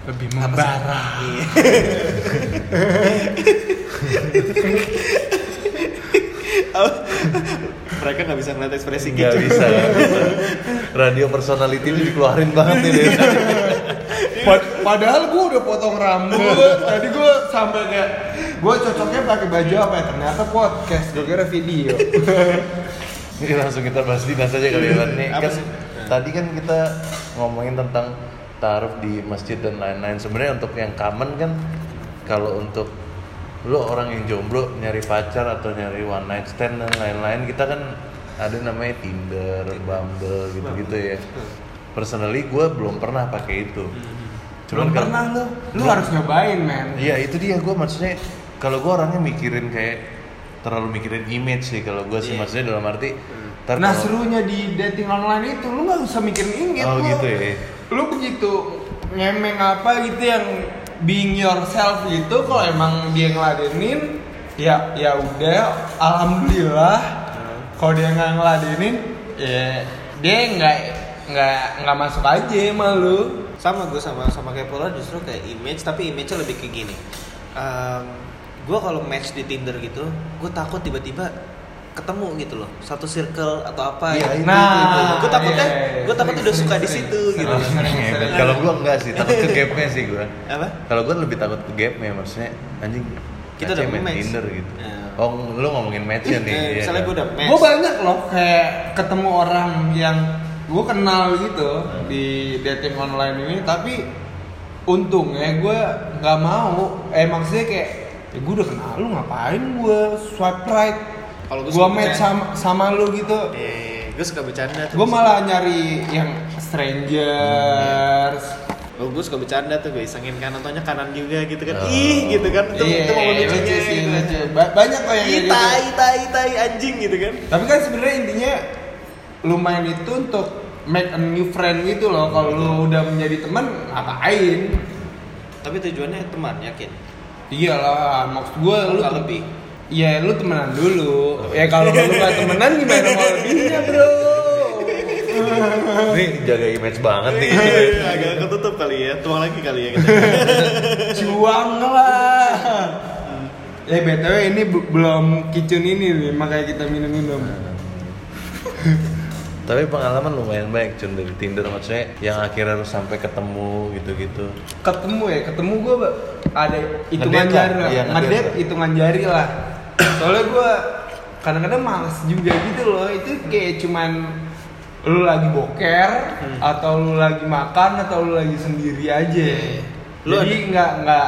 Lebih membara Iya. Mereka nggak bisa ngeliat ekspresi Nggak gitu bisa, nggak bisa. Radio personality ini dikeluarin banget nih. Pad- Padahal gue udah potong rambut Tadi gue sampai kayak Gue cocoknya pakai baju apa ya? Ternyata podcast, gue kira video Ini langsung kita bahas dinas aja kali ya. Nih, kan tadi kan kita ngomongin tentang taruh di masjid dan lain-lain. Sebenarnya untuk yang common kan kalau untuk lo orang yang jomblo nyari pacar atau nyari one night stand dan lain-lain kita kan ada namanya Tinder, Bumble gitu-gitu ya. Personally gue belum pernah pakai itu. Belum kalau- pernah lo Lu harus nyobain men Iya itu dia gue maksudnya kalau gue orangnya mikirin kayak terlalu mikirin image sih kalau gue sih Iya. maksudnya dalam arti ntar Nah serunya di dating online itu Lu gak usah mikirin inget Oh, gitu ya? Lu begitu ngemeng apa gitu yang being yourself gitu Kalau emang dia ngeladenin Ya ya udah Alhamdulillah. Kalau dia nggak ngeladenin Ya dia nggak nggak nggak masuk aja sama lu. Sama gue sama sama kayak Pola justru kayak image tapi image-nya lebih ke gini. Em, gue kalau match di Tinder gitu gue takut tiba-tiba ketemu gitu loh satu circle atau apa Iya, gitu. itu, Nah, gue takutnya iya, iya, gue takut sering, udah suka sering, di situ gitu. Kalau gua enggak sih, takut ke gapnya sih gua. apa Kalau gua lebih takut ke gapnya, maksudnya anjing Kita udah main match. Tinder gitu. Oh, lu ngomongin matchnya nih. Eh, iya misalnya kan? gue udah match gue banyak loh kayak ketemu orang yang gue kenal gitu di dating online ini tapi untungnya gue nggak mau eh maksudnya kayak ya gue udah kenal lu ngapain gue swipe right Kalau gua gue suka match sama sama lu gitu eh gue suka bercanda tuh gue malah nyari yang strangers Oh, gue suka bercanda tuh, gue isengin kanan, nontonnya kanan juga gitu kan. Oh. Ih, gitu kan. Itu, Iya, itu momen lucu lucunya sih, gitu. lucu. Ba- banyak kok yang gitu. tai, tai, tai, anjing gitu kan. Tapi kan sebenarnya intinya lumayan itu untuk make a new friend gitu loh. Kalau lu udah menjadi teman, ngapain? Tapi tujuannya teman, yakin. Iyalah, maksud gue lu lebih. Iya, lu temenan dulu. Ya kalau lu gak temenan gimana mau lebihnya, Bro? Ini jaga image banget nih. Iya, agak ketutup kali ya. Tuang lagi kali ya kita. Cuang lah. Eh BTW ini belum kicun ini nih, makanya kita minum-minum. Tapi pengalaman lumayan baik Cun dari Tinder maksudnya yang akhirnya lu sampai ketemu gitu-gitu. ketemu ya ketemu gue ada hitungan jari lah iya, ngedate hitungan jari lah soalnya gue kadang-kadang males juga gitu loh itu kayak cuman lu lagi boker Hmm. atau lu lagi makan atau lu lagi sendiri aja Lu jadi nggak nggak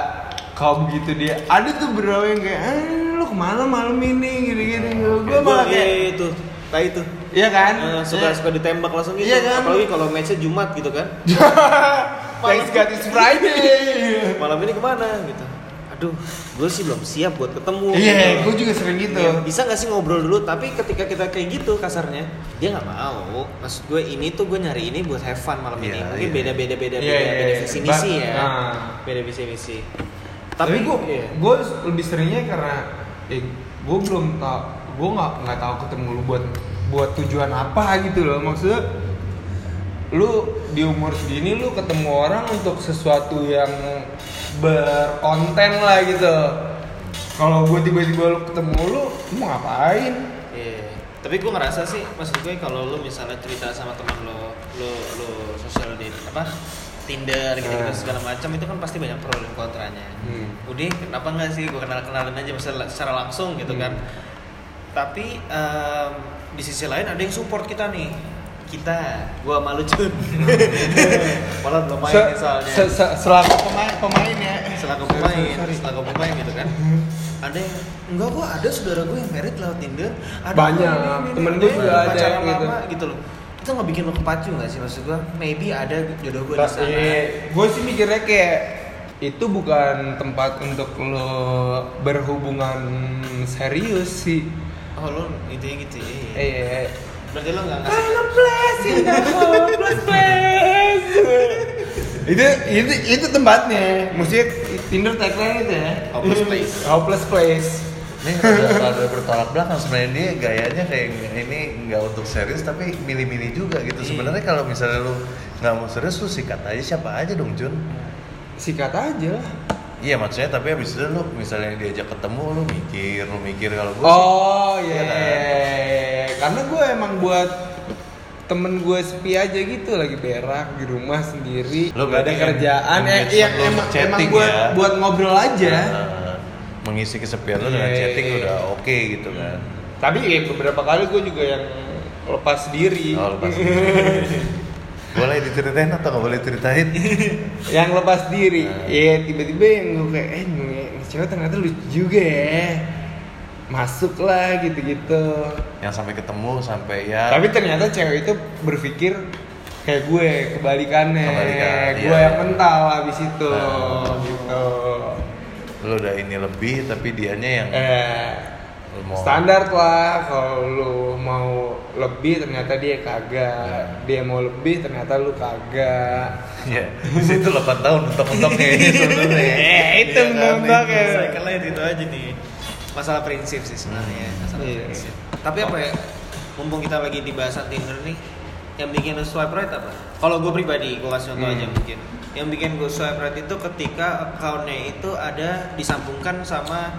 kau begitu dia ada tuh bro yang kayak eh, lu ke mana malam ini gitu-gitu gue malah kayak itu, tai itu. iya kan Eh, suka suka ditembak langsung gitu. Iya kan? Apalagi kalau matchnya Jumat gitu kan. Thanks God it's Friday Malam ini ke mana gitu. Aduh, gue sih belum siap buat ketemu. Iya, gitu. gue juga sering gitu. Iya, bisa gak sih ngobrol dulu? Tapi ketika kita kayak gitu kasarnya, dia nggak mau. Maksud gue ini tuh gue nyari ini buat have fun malam ini. Iya, Mungkin iya. beda beda beda Iya, beda iya, beda iya. visi misi ya. nah. Beda visi misi. Tapi gue iya. gue lebih seringnya karena eh, gue belum tau gue nggak nggak tahu ketemu lu buat buat tujuan apa gitu loh maksudnya lu di umur segini lu ketemu orang untuk sesuatu yang berkonten lah gitu kalau gue tiba-tiba lu ketemu lu lu mau ngapain Iya. Tapi gue ngerasa sih, maksud gue kalau lu misalnya cerita sama teman lo, lo lo sosial di apa Tinder gitu, gitu segala macam itu kan pasti banyak pro dan kontranya. Hmm. Udah, kenapa nggak sih gue kenal kenalin aja misalnya secara langsung gitu kan. Hmm. Tapi em, di sisi lain ada yang support kita nih. Kita, gua malu cun. Malah belum main Se- misalnya. se- se- selaku pemain pemain ya selaku pemain, sorry, selaku pemain gitu kan. Ada yang enggak gua ada saudara gue yang merit lewat Tinder. Ada Banyak, temen gue yang juga ada pacaran gitu. gitu loh. Itu nggak bikin lo kepacu nggak sih maksud gua? Maybe ada jodoh gue di sana. gue sih mikirnya kayak itu bukan tempat untuk lo berhubungan serius sih. Oh lo intinya gitu ya. Eh, eh, Berarti lo nggak ngasih. Place hopeless itu itu itu tempatnya. Maksudnya Tinder tagline itu ya. Hopeless place. Hopeless place. Ini rada, rada bertolak belakang sebenarnya dia gayanya kayak ini nggak untuk serius tapi milih-milih juga gitu. Iya. Sebenarnya kalau misalnya lu nggak mau serius lu sikat aja siapa aja dong Jun. Sikat aja. Iya maksudnya tapi abis itu lu misalnya diajak ketemu lu mikir lu mikir kalau gue Oh iya. Iya kan? Karena gue emang buat temen gue sepi aja gitu lagi berak di rumah sendiri Lu gak ada berarti kerjaan eh, iya, lu emang, emang buat ya? buat ngobrol aja Nah, mengisi kesepian lu dengan Iya, chatting iya. udah oke gitu kan. tapi ya, beberapa kali gue juga yang lepas diri Oh, lepas diri. Boleh diceritain atau nggak boleh ceritain? yang lepas diri Nah. ya tiba-tiba yang gue kayak eh cewek ternyata lucu juga ya masuk lah gitu-gitu Yang sampai ketemu sampai ya. tapi ternyata cewek itu berpikir kayak gue kebalikannya Kebalikan, gue iya. yang mental habis itu Nah. gitu lu udah ini lebih tapi dianya yang eh mau standar lah kalau lu mau lebih ternyata dia kagak dia mau lebih ternyata lu kagak ya di situ 8 tahun mentok-mentoknya ini sebenarnya Eh, itu Iya kan? mentok ya. Itu aja nih. Masalah prinsip sih sebenarnya. Masalah Iya. prinsip. Tapi apa ya? Mumpung kita lagi di bahasan Tinder nih, yang bikin lu swipe right apa? Kalau gue pribadi, gue kasih contoh Hmm. aja mungkin. Yang bikin gue swipe right itu ketika accountnya itu ada disambungkan sama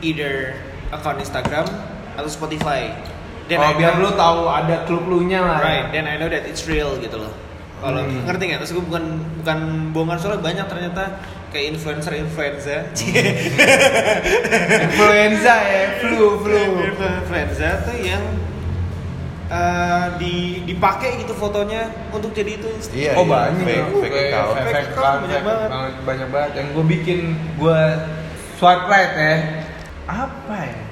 either account Instagram atau Spotify. Then oh I biar know- lu tahu ada klub-klunya lah. Right, then I know that it's real gitu loh. Kalau Hmm. ngerti nggak? Terus gue bukan bukan bohongan soalnya banyak ternyata kayak influencer influencer, Influenza ya, flu, flu. influencer tuh yang eh, di dipakai gitu fotonya untuk jadi itu. Iya, oh iya, banyak fake, ya. fake account. Fake, Fake fake account account, banyak banget, banyak banget. Yang gue bikin gue swipe right ya. Apa ya?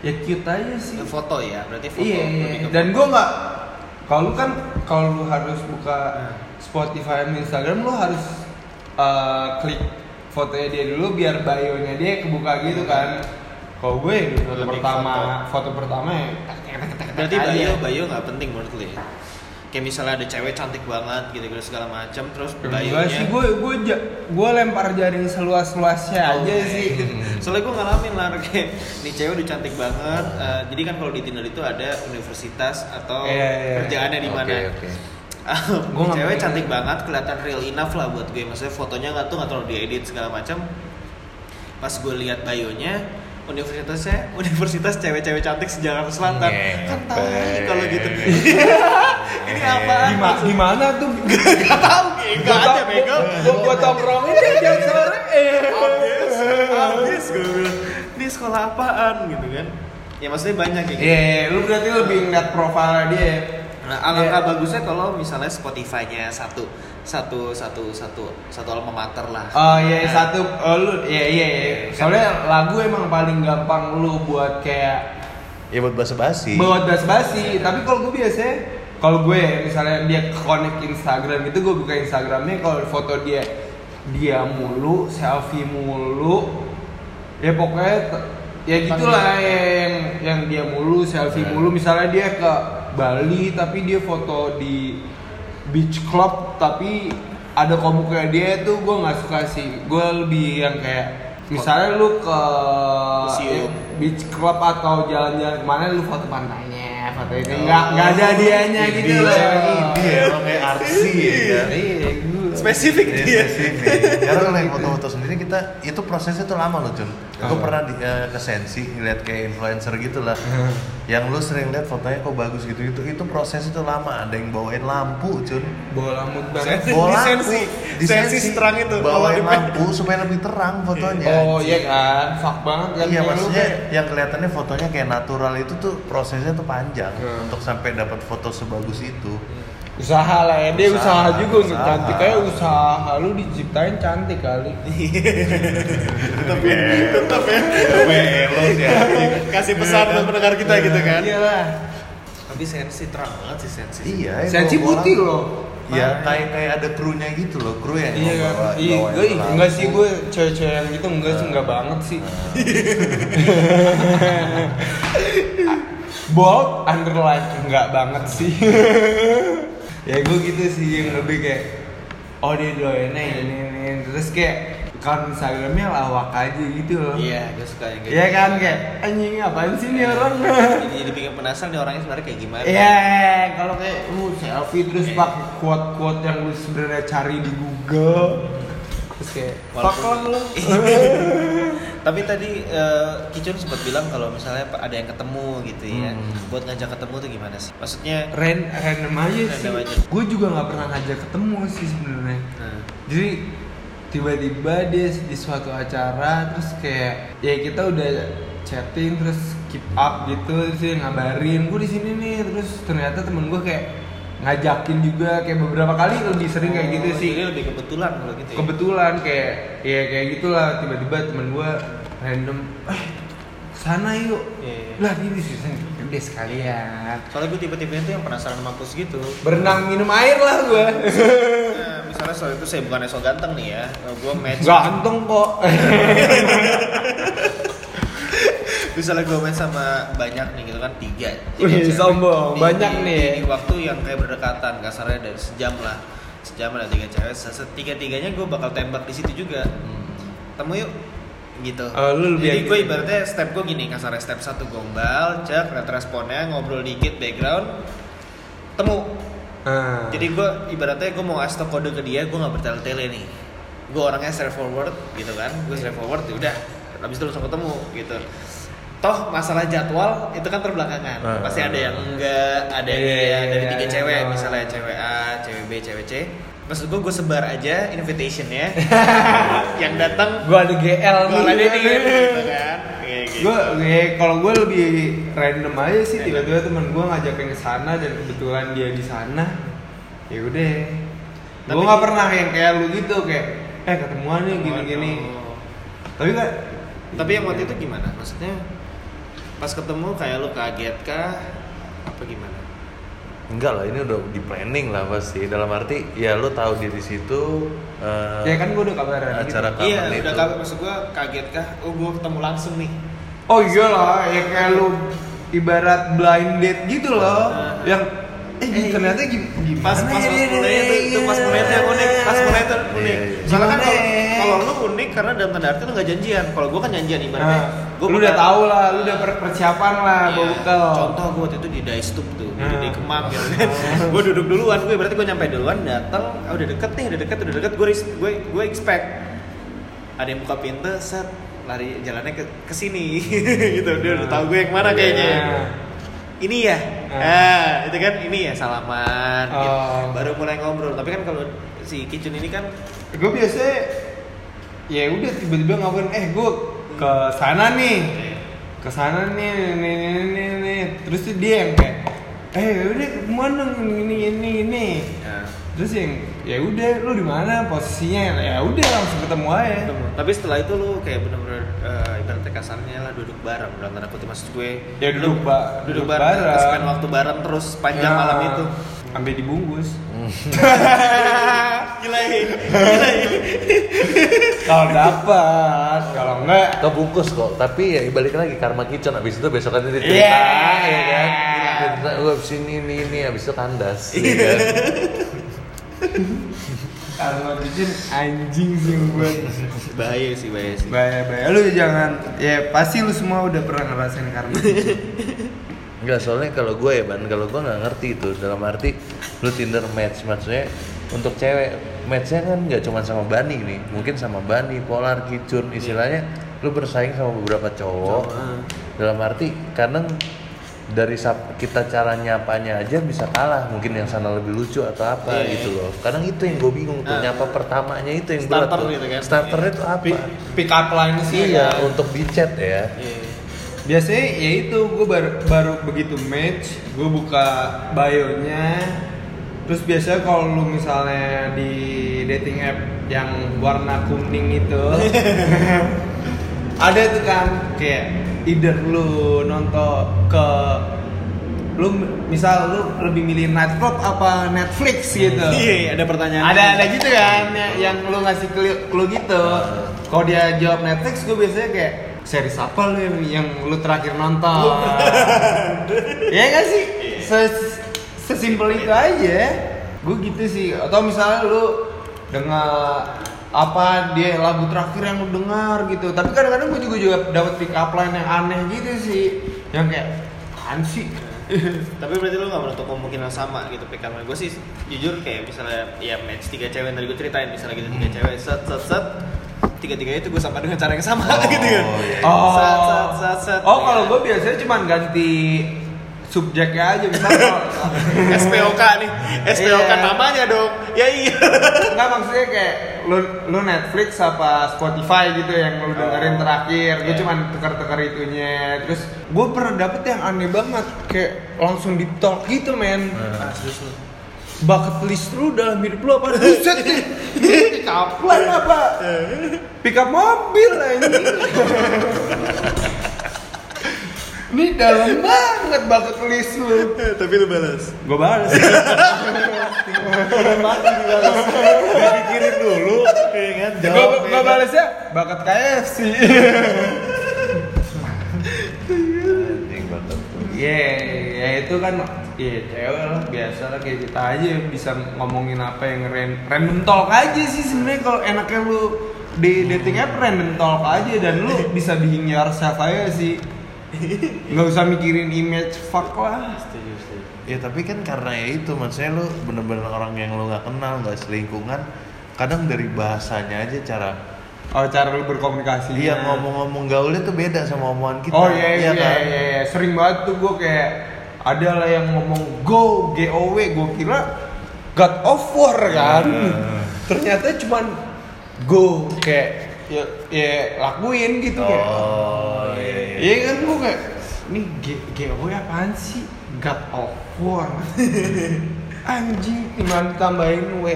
Ya cute aja sih. Foto ya, berarti foto. Iya, iya. Dan foto. gue nggak. Kalau lu kan kalau lu harus buka Hmm. Spotify dan Instagram lu harus eh, klik fotonya dia dulu biar bio-nya dia kebuka gitu kan. Kalau gue foto Lebih pertama, foto. pertama ya. Berarti bio bio nggak penting menurut lu ya? Kayak misalnya ada cewek cantik banget gitu gitu segala macam terus Enggak bio-nya sih, gue gue gue lempar jaring seluas luasnya Oh, aja oke. sih. Soalnya gue ngalamin lah kayak nih cewek udah cantik banget. eh, jadi kan kalau di Tinder itu ada universitas atau Iya, iya. kerjaannya di mana. Oke, oke. Gua nggak cewek cantik banget, kelihatan real enough lah buat gue. Maksudnya fotonya nggak tuh nggak terlalu diedit segala macam. Pas gue lihat bio-nya universitasnya universitas cewek-cewek cantik sejakarta selatan kan Ngepet. tai kalau gitu ini apa Di, ma- di mana tuh? nggak tahu nggak ada bego Gue gue tongkrongin deh jam sore. Eh. habis habis gue bilang ini sekolah apaan gitu kan ya maksudnya banyak kayak gitu Iya, lu berarti lebih ngeliat profilnya dia. ya? nah alangkah bagusnya kalau misalnya Spotify-nya satu satu satu satu satu alma mater lah Oh iya Nah, satu oh, lu iya iya iya. Iya, Soalnya lagu emang paling gampang lu buat kayak Ya buat basa-basi. buat basa-basi. Tapi kalau gue biasanya kalau gue misalnya dia connect Instagram gitu gue buka Instagramnya kalau foto dia dia mulu selfie mulu ya pokoknya ya gitulah yang yang dia mulu selfie Iya. mulu misalnya dia ke Bali tapi dia foto di beach club tapi ada komuknya dia tuh gue nggak suka sih gue lebih yang kayak misalnya lu ke Museum. beach club atau jalan-jalan ke mana lu foto pantainya foto itu nggak nggak ada dianya Ini gitu loh. Ini emang kayak artsy ya. Kan. Iya, spesifik Iya, dia spesifik. Karena kalau yang foto-foto sendiri kita itu prosesnya tuh lama loh Jun. Apa? pernah di, eh, ke Sensi ngeliat kayak influencer gitu lah. yang lu sering lihat fotonya kok bagus gitu itu itu prosesnya tuh lama. Ada yang bawain lampu Jun. bola lamut banget Bawa lampu. Sensi. Di Sensi seterang itu, Bawain lampu supaya lebih terang fotonya. oh iya kan fuck banget kan Iya maksudnya kayak- yang kelihatannya fotonya kayak natural itu tuh prosesnya tuh panjang Hmm. untuk sampai dapat foto sebagus itu. Usaha lah ya. Dia Usaha, usaha, juga usaha. cantik. Kayak usaha lu diciptain cantik kali. Tetap ya. Tetap ya. Melos ya. kasih pesan untuk pendengar kita gitu kan. Iyalah. Tapi sensi terang banget sih sensi. Iya. ya, sensi putih loh. Iya kayak kayak ada krunya gitu loh kru yang Iya bawa- kan? Iya, bawain gue enggak sih gue cewek-cewek yang gitu enggak sih enggak banget sih. Bold underline enggak banget sih. ya gue gitu sih yang lebih kayak oh dia doainnya ini ini terus kayak kan Instagramnya lawak aja gitu loh. iya gue suka yang kayak Iya gitu. kan kayak anjing apaan sih nih orang? jadi, jadi bikin penasaran nih orangnya sebenarnya kayak gimana Iya, kalau kayak lu selfie terus pakai quote-quote yang lu sebenarnya cari di Google. Terus kayak Walaupun- lu. tapi tadi eh, Kicun sempat bilang kalau misalnya ada yang ketemu gitu ya Hmm. buat ngajak ketemu tuh gimana sih maksudnya Ren random aja sih. Random aja. Gue juga nggak pernah ngajak ketemu sih sebenarnya. nah, Jadi tiba-tiba dia di suatu acara terus kayak ya kita udah chatting terus keep up gitu sih ngabarin gue di sini nih terus ternyata temen gue kayak ngajakin juga kayak beberapa kali lebih sering kayak gitu oh, sih. jadi lebih kebetulan kalau gitu ya? Kebetulan kayak ya kayak gitulah. Tiba-tiba temen gue random eh sana yuk. Iya, iya. lah ini sini. Udah sekalian. Soalnya gue tiba-tiba itu yang penasaran mampus gitu. Berenang minum air lah gue Nah, misalnya soal itu saya bukan so ganteng nih ya. Gue match. Ganteng kok misalnya gue main sama banyak nih gitu kan tiga, Wih, sombong. Di- Banyak di- nih. di, di waktu yang kayak berdekatan kasarnya dari sejam lah. Sejam ada tiga cewek. Tiga tiganya gue bakal tembak di situ juga. Temu yuk gitu. Oh, lu lebih jadi gue ibaratnya step gue gini kasarnya step satu gombal cek lihat responnya ngobrol dikit background temu. Ah. jadi gue ibaratnya gue mau ngasih tau kode ke dia gue nggak bertele-tele nih. Gue orangnya straightforward gitu kan. Gue straightforward ya udah. Habis itu langsung ketemu gitu toh masalah jadwal itu kan terbelakangan. Ah. pasti ada yang enggak ada yang Iya, iya, dari iya, tiga iya, cewek iya. misalnya cewek A cewek B cewek C. Maksud gue gue sebar aja invitationnya yang datang. Gue ada GL gue ada nih gitu kan? Gue ya, kalau gue lebih random aja sih tiba-tiba teman gue ngajakin ke sana dan kebetulan dia di sana. Ya udah. Gue nggak pernah yang kayak lu gitu kayak eh ketemuan nih gini-gini tapi kan tapi yang waktu itu gimana? Maksudnya pas ketemu kayak lu kaget kah apa gimana Enggak lah, ini udah di planning lah pasti. Dalam arti ya lu tahu di di situ eh, ya kan gue udah kabaran gitu. acara kapan iya itu. udah kaget maksud gue kaget kah oh gue ketemu langsung nih oh iya lah ya kayak lu ibarat blind date gitu loh Nah. yang eh, ternyata gim- gimana? Pas pas ya pas dia mulai itu, itu pas yang unik pas mulai itu unik. Iya, iya. soalnya kan kalau kalau lu unik karena dalam tanda arti lu nggak janjian. Kalau gue kan janjian ibaratnya. Nah, lu udah tahu lah, lu udah per- persiapan lah, Iya. bekal. contoh gue waktu itu di Daistup tuh di, Nah. di Kemang gitu kan. Gue duduk duluan gue berarti gue nyampe duluan datang ah, udah deket nih udah deket udah deket gue gue gue expect. Ada yang buka pintu set lari jalannya ke ke sini. Gitu dia udah tahu gue yang mana kayaknya. Ini ya Nah. ah itu kan ini ya salaman gitu. Oh. baru mulai ngobrol tapi kan kalau si Kicun ini kan gue biasanya ya udah tiba-tiba ngapain eh gue ke sana nih ke sana nih nih nih nih, nih. terus dia yang kayak eh udah ke mana ini ini ini ya, terus yang ya udah lu di mana? Posisinya ya udah langsung ketemu aja. Ketemu. tapi setelah itu lu kayak bener-bener eh, ibaratnya kasarnya lah duduk bareng dalam tanda kutip maksud gue. Ya, lu duduk ba- duduk, duduk bareng, bareng. terus spend waktu bareng terus panjang Ya, malam itu. Sampai dibungkus. Gila ya gila ya kalau dapat kalau enggak. Kebungkus kok tapi ya balik lagi karma kitchen abis itu besokannya dia cerita Yeah. ya kan? Gue abis ini ini ini abis itu kandas ya kan kalau bikin anjing sih buat. Bahaya sih bahaya sih. Bahaya bahaya. Lu jangan ya pasti lu semua udah pernah ngerasain karma. Enggak, soalnya kalau gue ya ban, kalau gue nggak ngerti itu. Dalam arti lu Tinder match maksudnya untuk cewek matchnya kan nggak cuma sama Bani nih, mungkin sama Bani, Polar, Kicun, istilahnya lu bersaing sama beberapa cowok. Sama. Dalam arti kadang dari sap- kita cara nyapanya aja bisa kalah, mungkin yang sana lebih lucu atau apa Iya, gitu loh. Kadang itu yang gue bingung tuh Ah. nyapa pertamanya itu yang berat Starter tuh. gitu kan. Starternya tuh apa? pick, up line sih Iya, kan. untuk di chat ya. Iya. biasanya ya itu gue baru baru begitu match gue buka bio-nya terus biasanya kalau lu misalnya di dating app yang warna kuning itu ada tuh kan kayak either lu nonton ke lu misal lu lebih milih Netflix apa Netflix gitu. Iya, iya, ada pertanyaan. ada ada gitu kan yang, yang lu ngasih clue, clue gitu. Kalau dia jawab Netflix gue biasanya kayak series apa lu yang, yang lu terakhir nonton? Ya gak sih? Ses- sesimpel itu aja. Gue gitu sih. Atau misalnya lu dengar apa dia lagu terakhir yang lu dengar gitu. Tapi kadang-kadang gue juga juga dapat pick up line yang aneh gitu sih. Yang kayak apaan sih? Tapi berarti lu gak menutup kemungkinan sama gitu PKM Gue sih jujur kayak misalnya ya match tiga cewek yang tadi gue ceritain Misalnya gitu tiga cewek set set set. Tiga-tiganya itu gue sama dengan cara yang sama Oh, gitu kan. Oh, Set set set set. Oh kalau gue biasanya cuma ganti subjeknya aja misalnya SPOK nih. SPOK Iya. namanya dong. Ya iya. Enggak maksudnya kayak lu lu Netflix apa Spotify gitu yang lu dengerin terakhir, gue Iya. cuman tukar-tukar itunya. Terus gue pernah dapet yang aneh banget kayak langsung di talk gitu men. Lu. Bucket list lu dalam hidup lu apa? Buset nih. Pick up apa? Pick up mobil anjing. Ini dalam banget bucket list lu. Tapi lu balas Gue balas. Dipikirin dulu, ya kan? Jawab, gue ya kan? balasnya bakat KFC. Iya, ya itu kan Iya cewek lah biasa lah kayak kita aja bisa ngomongin apa yang ran- random talk aja sih sebenarnya kalau enaknya lu di dating app random talk aja dan lu bisa being yourself aja sih nggak usah mikirin image fuck lah Setuju setuju Ya tapi kan karena ya itu maksudnya lu bener-bener orang yang lu nggak kenal nggak selingkungan kadang dari bahasanya aja cara Oh, cara lu berkomunikasi. Iya ngomong-ngomong gaulnya tuh beda sama omongan kita. Oh iya iya, kan? iya, iya. sering banget tuh gue kayak ada lah yang ngomong go GOW gue kira God of War kan. Nah. Ternyata cuman go kayak ya, ya lakuin gitu kayak. Oh iya. iya. Iya kan gue kayak ini G- GOW apaan sih? God of War. Anjing cuman tambahin W.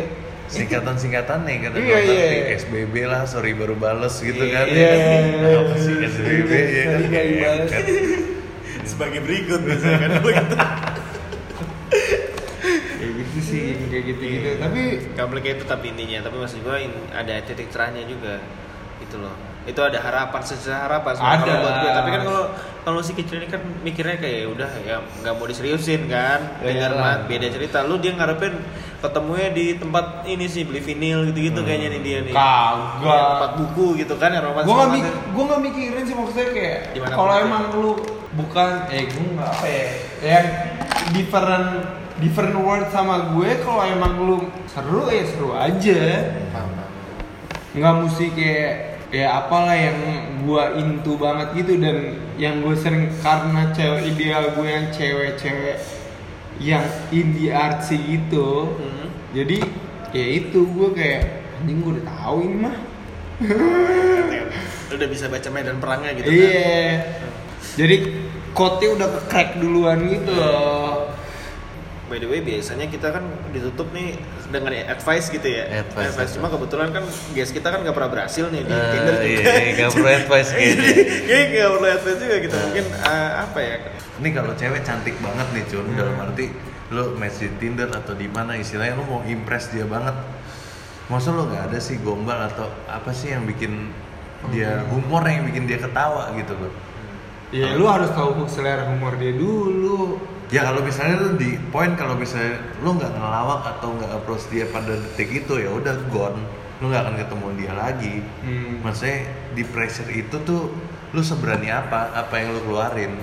Singkatan-singkatan nih kadang Iya, iya. SBB lah, sorry baru bales gitu kan. Iya. Apa sih SBB ya kan? Nggak dibales. Kan? sebagai berikut biasanya kan Kayak gitu sih, kayak gitu-gitu. Tapi Gak boleh kayak itu tapi intinya tapi maksud gue ada titik terangnya juga gitu loh itu ada harapan secara harapan Ada. kalau buat gue. Tapi kan kalau kalau si kecil ini kan mikirnya kayak ya udah ya nggak mau diseriusin kan? Ya dengar mah beda cerita. Lu dia ngarepin ketemunya di tempat ini sih beli vinil gitu gitu kayaknya nih dia nih. Kagak. Ya, tempat buku gitu kan yang romantis gue nggak mik gue nggak mikirin sih maksudnya kayak kalau emang lu bukan eh gue nggak apa ya yang different different word sama gue kalau emang lu seru ya seru aja. Nggak mesti kayak ya apalah yang gua into banget gitu dan yang gue sering karena cewek ideal gue yang cewek-cewek yang indie artsy gitu. Hmm. jadi ya itu gue kayak anjing gue udah tahu ini mah. Lu udah bisa baca medan perangnya gitu kan? Iya. Jadi kote udah ke crack duluan gitu. Loh By the way, biasanya kita kan ditutup nih dengan advice gitu ya. Advice, Cuma kebetulan kan guys kita kan gak pernah berhasil nih di Eh, Tinder iya, juga. iya, nggak perlu advice kayaknya. Kayaknya gak perlu advice juga gitu. Mungkin eh, apa ya? Ini kalau cewek cantik banget nih Cun, dalam arti lu match di Tinder atau di mana istilahnya lu mau impress dia banget. Masa lu nggak ada sih gombal atau apa sih yang bikin dia humor yang bikin dia ketawa gitu loh. Ya lu harus tahu selera humor dia dulu Ya kalau misalnya lu di poin kalau misalnya lu nggak ngelawak atau nggak approach dia pada detik itu ya udah gone, lu nggak akan ketemu dia lagi. Hmm. Maksudnya di pressure itu tuh lu seberani apa apa yang lu keluarin.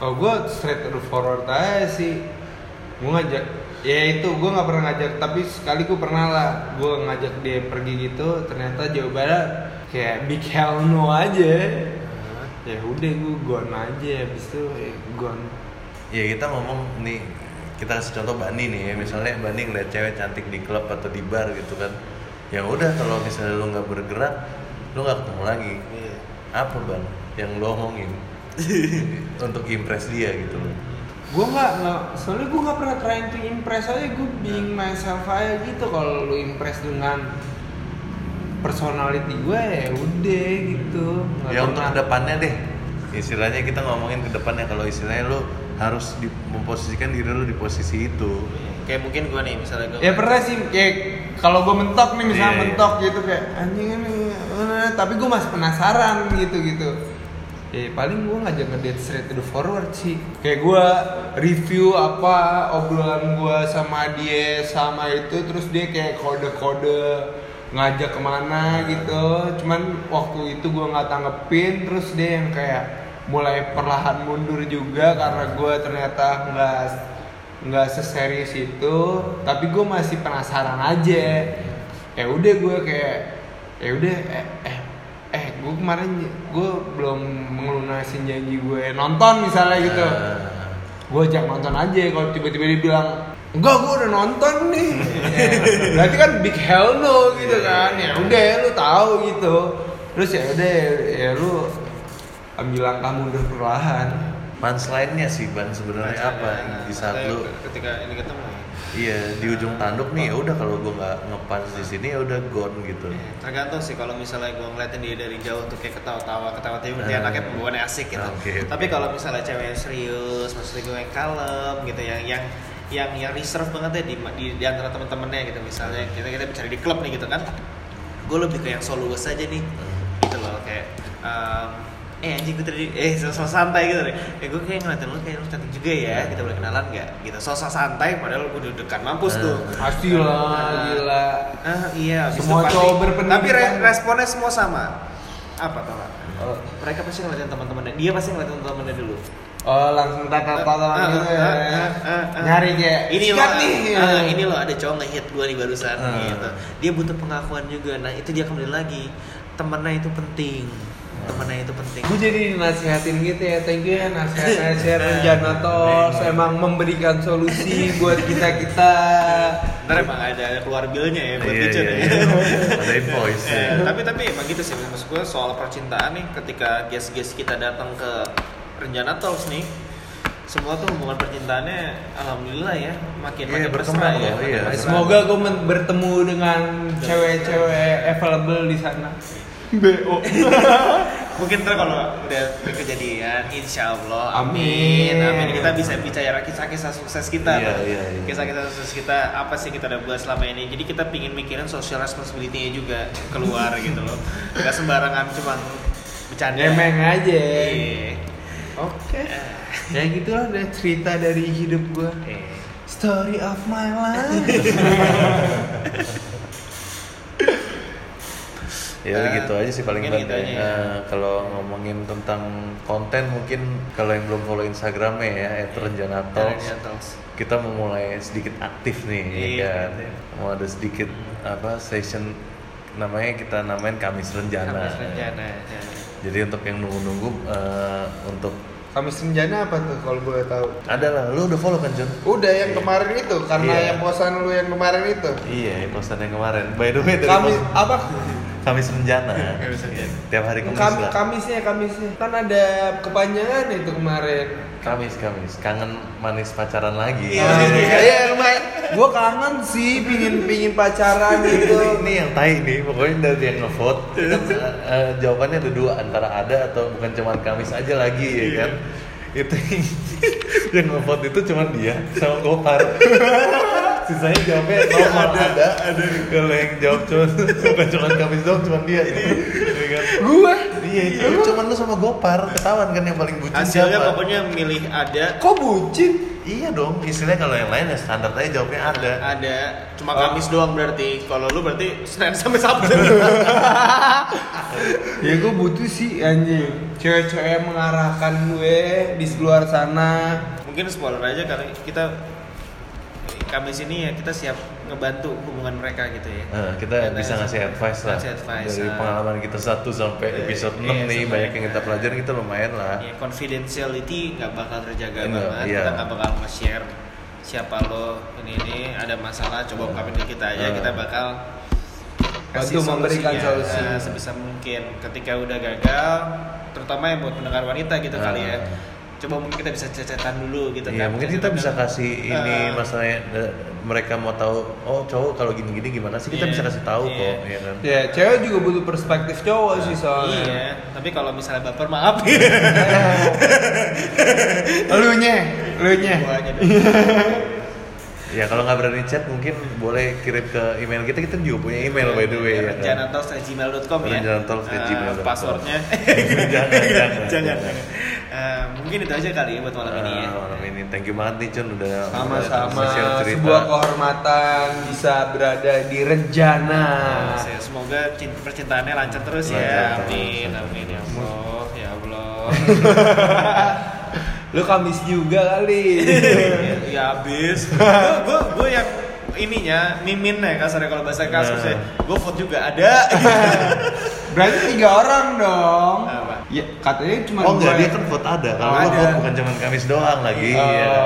Oh gue straight to the forward aja sih Gue ngajak Ya itu gue gak pernah ngajak Tapi sekali gue pernah lah Gue ngajak dia pergi gitu Ternyata jawabannya Kayak big hell no aja Ya udah gue gone aja. Habis itu ya gone. Ya kita ngomong nih kita kasih contoh Bani nih ya misalnya Bani ngeliat cewek cantik di klub atau di bar gitu kan. Ya udah kalau misalnya lu nggak bergerak lu nggak ketemu lagi. Iya. apa ban yang lu omongin? Untuk impress dia gitu loh. Gue gak, nggak Soalnya gue gak pernah trying to impress aja. Gue being myself aja gitu Kalau lu impress dengan Personality gue ya udah gitu Nggak ya untuk ke depannya deh istilahnya kita ngomongin ke depannya kalau istilahnya lu harus di, memposisikan diri lu di posisi itu Kayak mungkin gue nih misalnya gue. Ya pernah sih kayak kalau gue mentok nih misalnya Iya, iya. mentok gitu kayak anjing ini eh, tapi gue masih penasaran gitu gitu. Eh paling gue ngajak ngedate straight to the forward sih. Kayak gue review apa obrolan gue sama dia sama itu terus dia kayak kode-kode ngajak ke mana gitu. Cuman waktu itu gue nggak tanggepin terus dia yang kayak mulai perlahan mundur juga karena gue ternyata nggak nggak seserius itu. Tapi gue masih penasaran aja. Ya udah gue kayak ya udah eh eh, eh gue kemarin gue belum ngelunasin janji gue nonton misalnya gitu. Ah, gue ajak nonton aja kalau tiba-tiba dia bilang enggak gue udah nonton nih. Ya, berarti kan big hell no gitu kan. Ya udah lu tahu gitu. Terus ya udah ya lu ambil langkah mundur perlahan. Punchline-nya sih ban sebenarnya apa di saat lu ketika ini ketemu ya. iya di ujung tanduk nih ya udah kalau gua nggak ngepunch di sini ya udah gone gitu. Iya, tergantung sih kalau misalnya gue ngeliatin dia dari jauh tuh kayak ketawa-tawa ketawa tapi berarti Ah. anaknya pembawaannya asik gitu. oke. tapi kalau misalnya cewek yang serius maksudnya gue yang kalem gitu yang yang yang yang reserve banget ya di di, di antara teman-temannya gitu misalnya kita kita bicara di klub nih gitu kan gue lebih ke yang soloist aja nih gitu loh kayak em, eh anjing gue tadi eh sosok santai gitu deh eh gue kayak ngeliatin lu kayak lu cantik juga ya kita boleh kenalan nggak gitu sosok santai padahal gue deg-degan mampus tuh pasti lah gila Ah iya, Semua cowok berpendidikan. Tapi re- responnya semua sama. Apa tau gak? Oh. Mereka pasti ngeliatin teman-temannya. Dia pasti ngeliatin teman-temannya dulu. Oh langsung tata tata Ah, gitu ya. ah, ah. Nyari kayak ini loh, nih. ah, ini loh ada cowok ngehit gue nih barusan Ah. gitu. Dia butuh pengakuan juga. Nah itu dia kembali lagi. temennya itu penting temennya itu penting gue jadi nasihatin gitu ya thank you ya nasihat nasihat rencana tos emang memberikan solusi buat kita kita ntar emang ada, keluar bilnya ya buat Iya, Pigeon iya, ya. iya. Ada invoice. Eh, ya. tapi tapi emang gitu sih maksud gue soal percintaan nih ketika guest-guest kita datang ke Rencana Talks nih semua tuh hubungan percintaannya alhamdulillah ya makin Iya, makin berkembang ya iya. semoga gue bertemu dengan cewek-cewek available di sana bo mungkin ntar kalau udah kejadian insya Allah Amin. amin amin kita bisa bicara kisah-kisah sukses kita Iya, Bang. iya, iya. kisah-kisah sukses kita apa sih kita udah buat selama ini jadi kita pingin mikirin social responsibility-nya juga keluar gitu loh nggak sembarangan cuman bercanda Emeng aja. Iya. Oke ya gitulah udah cerita dari hidup gue Eh. story of my life ya Eh, gitu aja sih paling banget gitu ya. aja ya. Eh, kalau ngomongin tentang konten mungkin kalau yang belum follow instagramnya ya @renjana Talks Rencana Talks. kita mau mulai sedikit aktif nih ya Iya, kan betul. mau ada sedikit apa session namanya kita namain Kamis Renjana Kamis Rencana ya. jadi untuk yang nunggu-nunggu eh, untuk Kamis Renjana apa tuh kalau boleh tahu? ada lah lu udah follow kan John Udah yang Iya. kemarin itu karena Iya. yang posan lu yang kemarin itu. iya yang posan yang kemarin by the way dari Kamis apa? Kamis Renjana Kamis Renjana. tiap hari Kamis Kam- lah Kamisnya Kamisnya kan ada kepanjangan itu kemarin. Kamis Kamis. Kangen manis pacaran lagi. Iya. Ah, Iya. Lumayan. Gua kangen sih pingin pingin pacaran gitu. ini yang tai nih. Pokoknya dari yang ngevote kan, eh, jawabannya ada dua. Antara ada atau bukan cuman Kamis aja lagi ya kan? Itu yang ngevote itu cuman dia sama Gopar sisanya jawabnya normal. ada ada kalau yang jawab cuman bukan cuman Kamis doang cuman dia kan? Gua? Iya itu cuman lu sama Gopar ketahuan kan yang paling bucin hasilnya siapa? pokoknya milih ada. Kok bucin? iya dong istilahnya kalau yang lain ya standar aja jawabnya ada. Ada cuma Oh. Kamis doang berarti. Kalau lu berarti Senin sampai Sabtu. Ya gue butuh sih anjing. Cewek-cewek mengarahkan gue di luar sana. Mungkin spoiler aja kali. Kita Kamis ini ya kita siap ngebantu hubungan mereka gitu ya Nah, kita bisa ngasih advice lah Ngasih advice, dari ah. pengalaman kita 1 sampai episode 6 Iya, nih banyak yang kita pelajarin kita lumayan lah. ya confidentiality nggak bakal terjaga Enggak, banget iya. kita nggak bakal nge-share siapa lo ini ini ada masalah coba ungkapin ke kita aja Ah. kita bakal Bantu memberikan solusinya, solusi. eh, sebisa mungkin ketika udah gagal terutama yang buat pendengar wanita gitu Ah. kali ya coba mungkin kita bisa cecetan dulu gitu Iya, kan mungkin kita bisa kasih ini Ah. masalahnya mereka mau tahu oh cowok kalau gini-gini gimana sih kita Iya, bisa kasih tahu iya. kok ya kan. Ya cewek juga butuh perspektif cowok sih soalnya iya tapi kalau misalnya baper maaf Lu nya, lu nya. Ya kalau nggak berani chat mungkin boleh kirim ke email kita kita juga punya email by the way ya kan. Renjanatalks@gmail.com ya. Renjanatalks@gmail.com. Eh, passwordnya. Jangan, jangan, jangan. jangan. Eh, mungkin itu aja kali ya buat malam ini ya. Ah, malam ini thank you banget nih Cun udah Sama-sama sebuah kehormatan bisa berada di Renjana Ya, Semoga cinta percintaannya lancar terus Lancar ya. terus. Amin, amin ya Allah, ya Allah. Lu Kamis juga kali ya habis. Gue gue yang ininya mimin ya kasarnya kalau bahasa kasusnya. Gue vote juga ada. Berarti tiga orang dong Apa? Ya katanya cuma Oh enggak, dia kan vote ada. Kalau Oh, gua ada. vote bukan cuma Kamis doang lagi Oh. ya.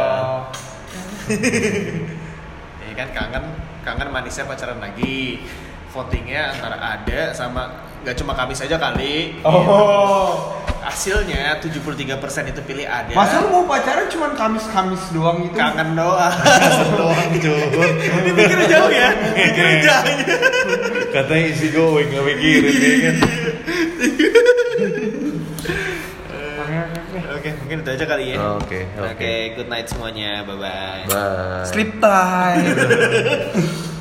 ya kan kangen kangen manisnya pacaran lagi. Votingnya antara ada sama nggak cuma Kamis aja kali. Oh Hasilnya 73% itu pilih ada. Masa lu mau pacaran cuma Kamis-Kamis doang gitu? kangen doang. doang Cun. Mikirnya jauh ya. Mikirnya jauh. Katanya isi going nggak mikirin ya kan. Oke, mungkin itu aja kali ya. Oke, oke. Oke, good night semuanya. Bye bye. Bye. Sleep time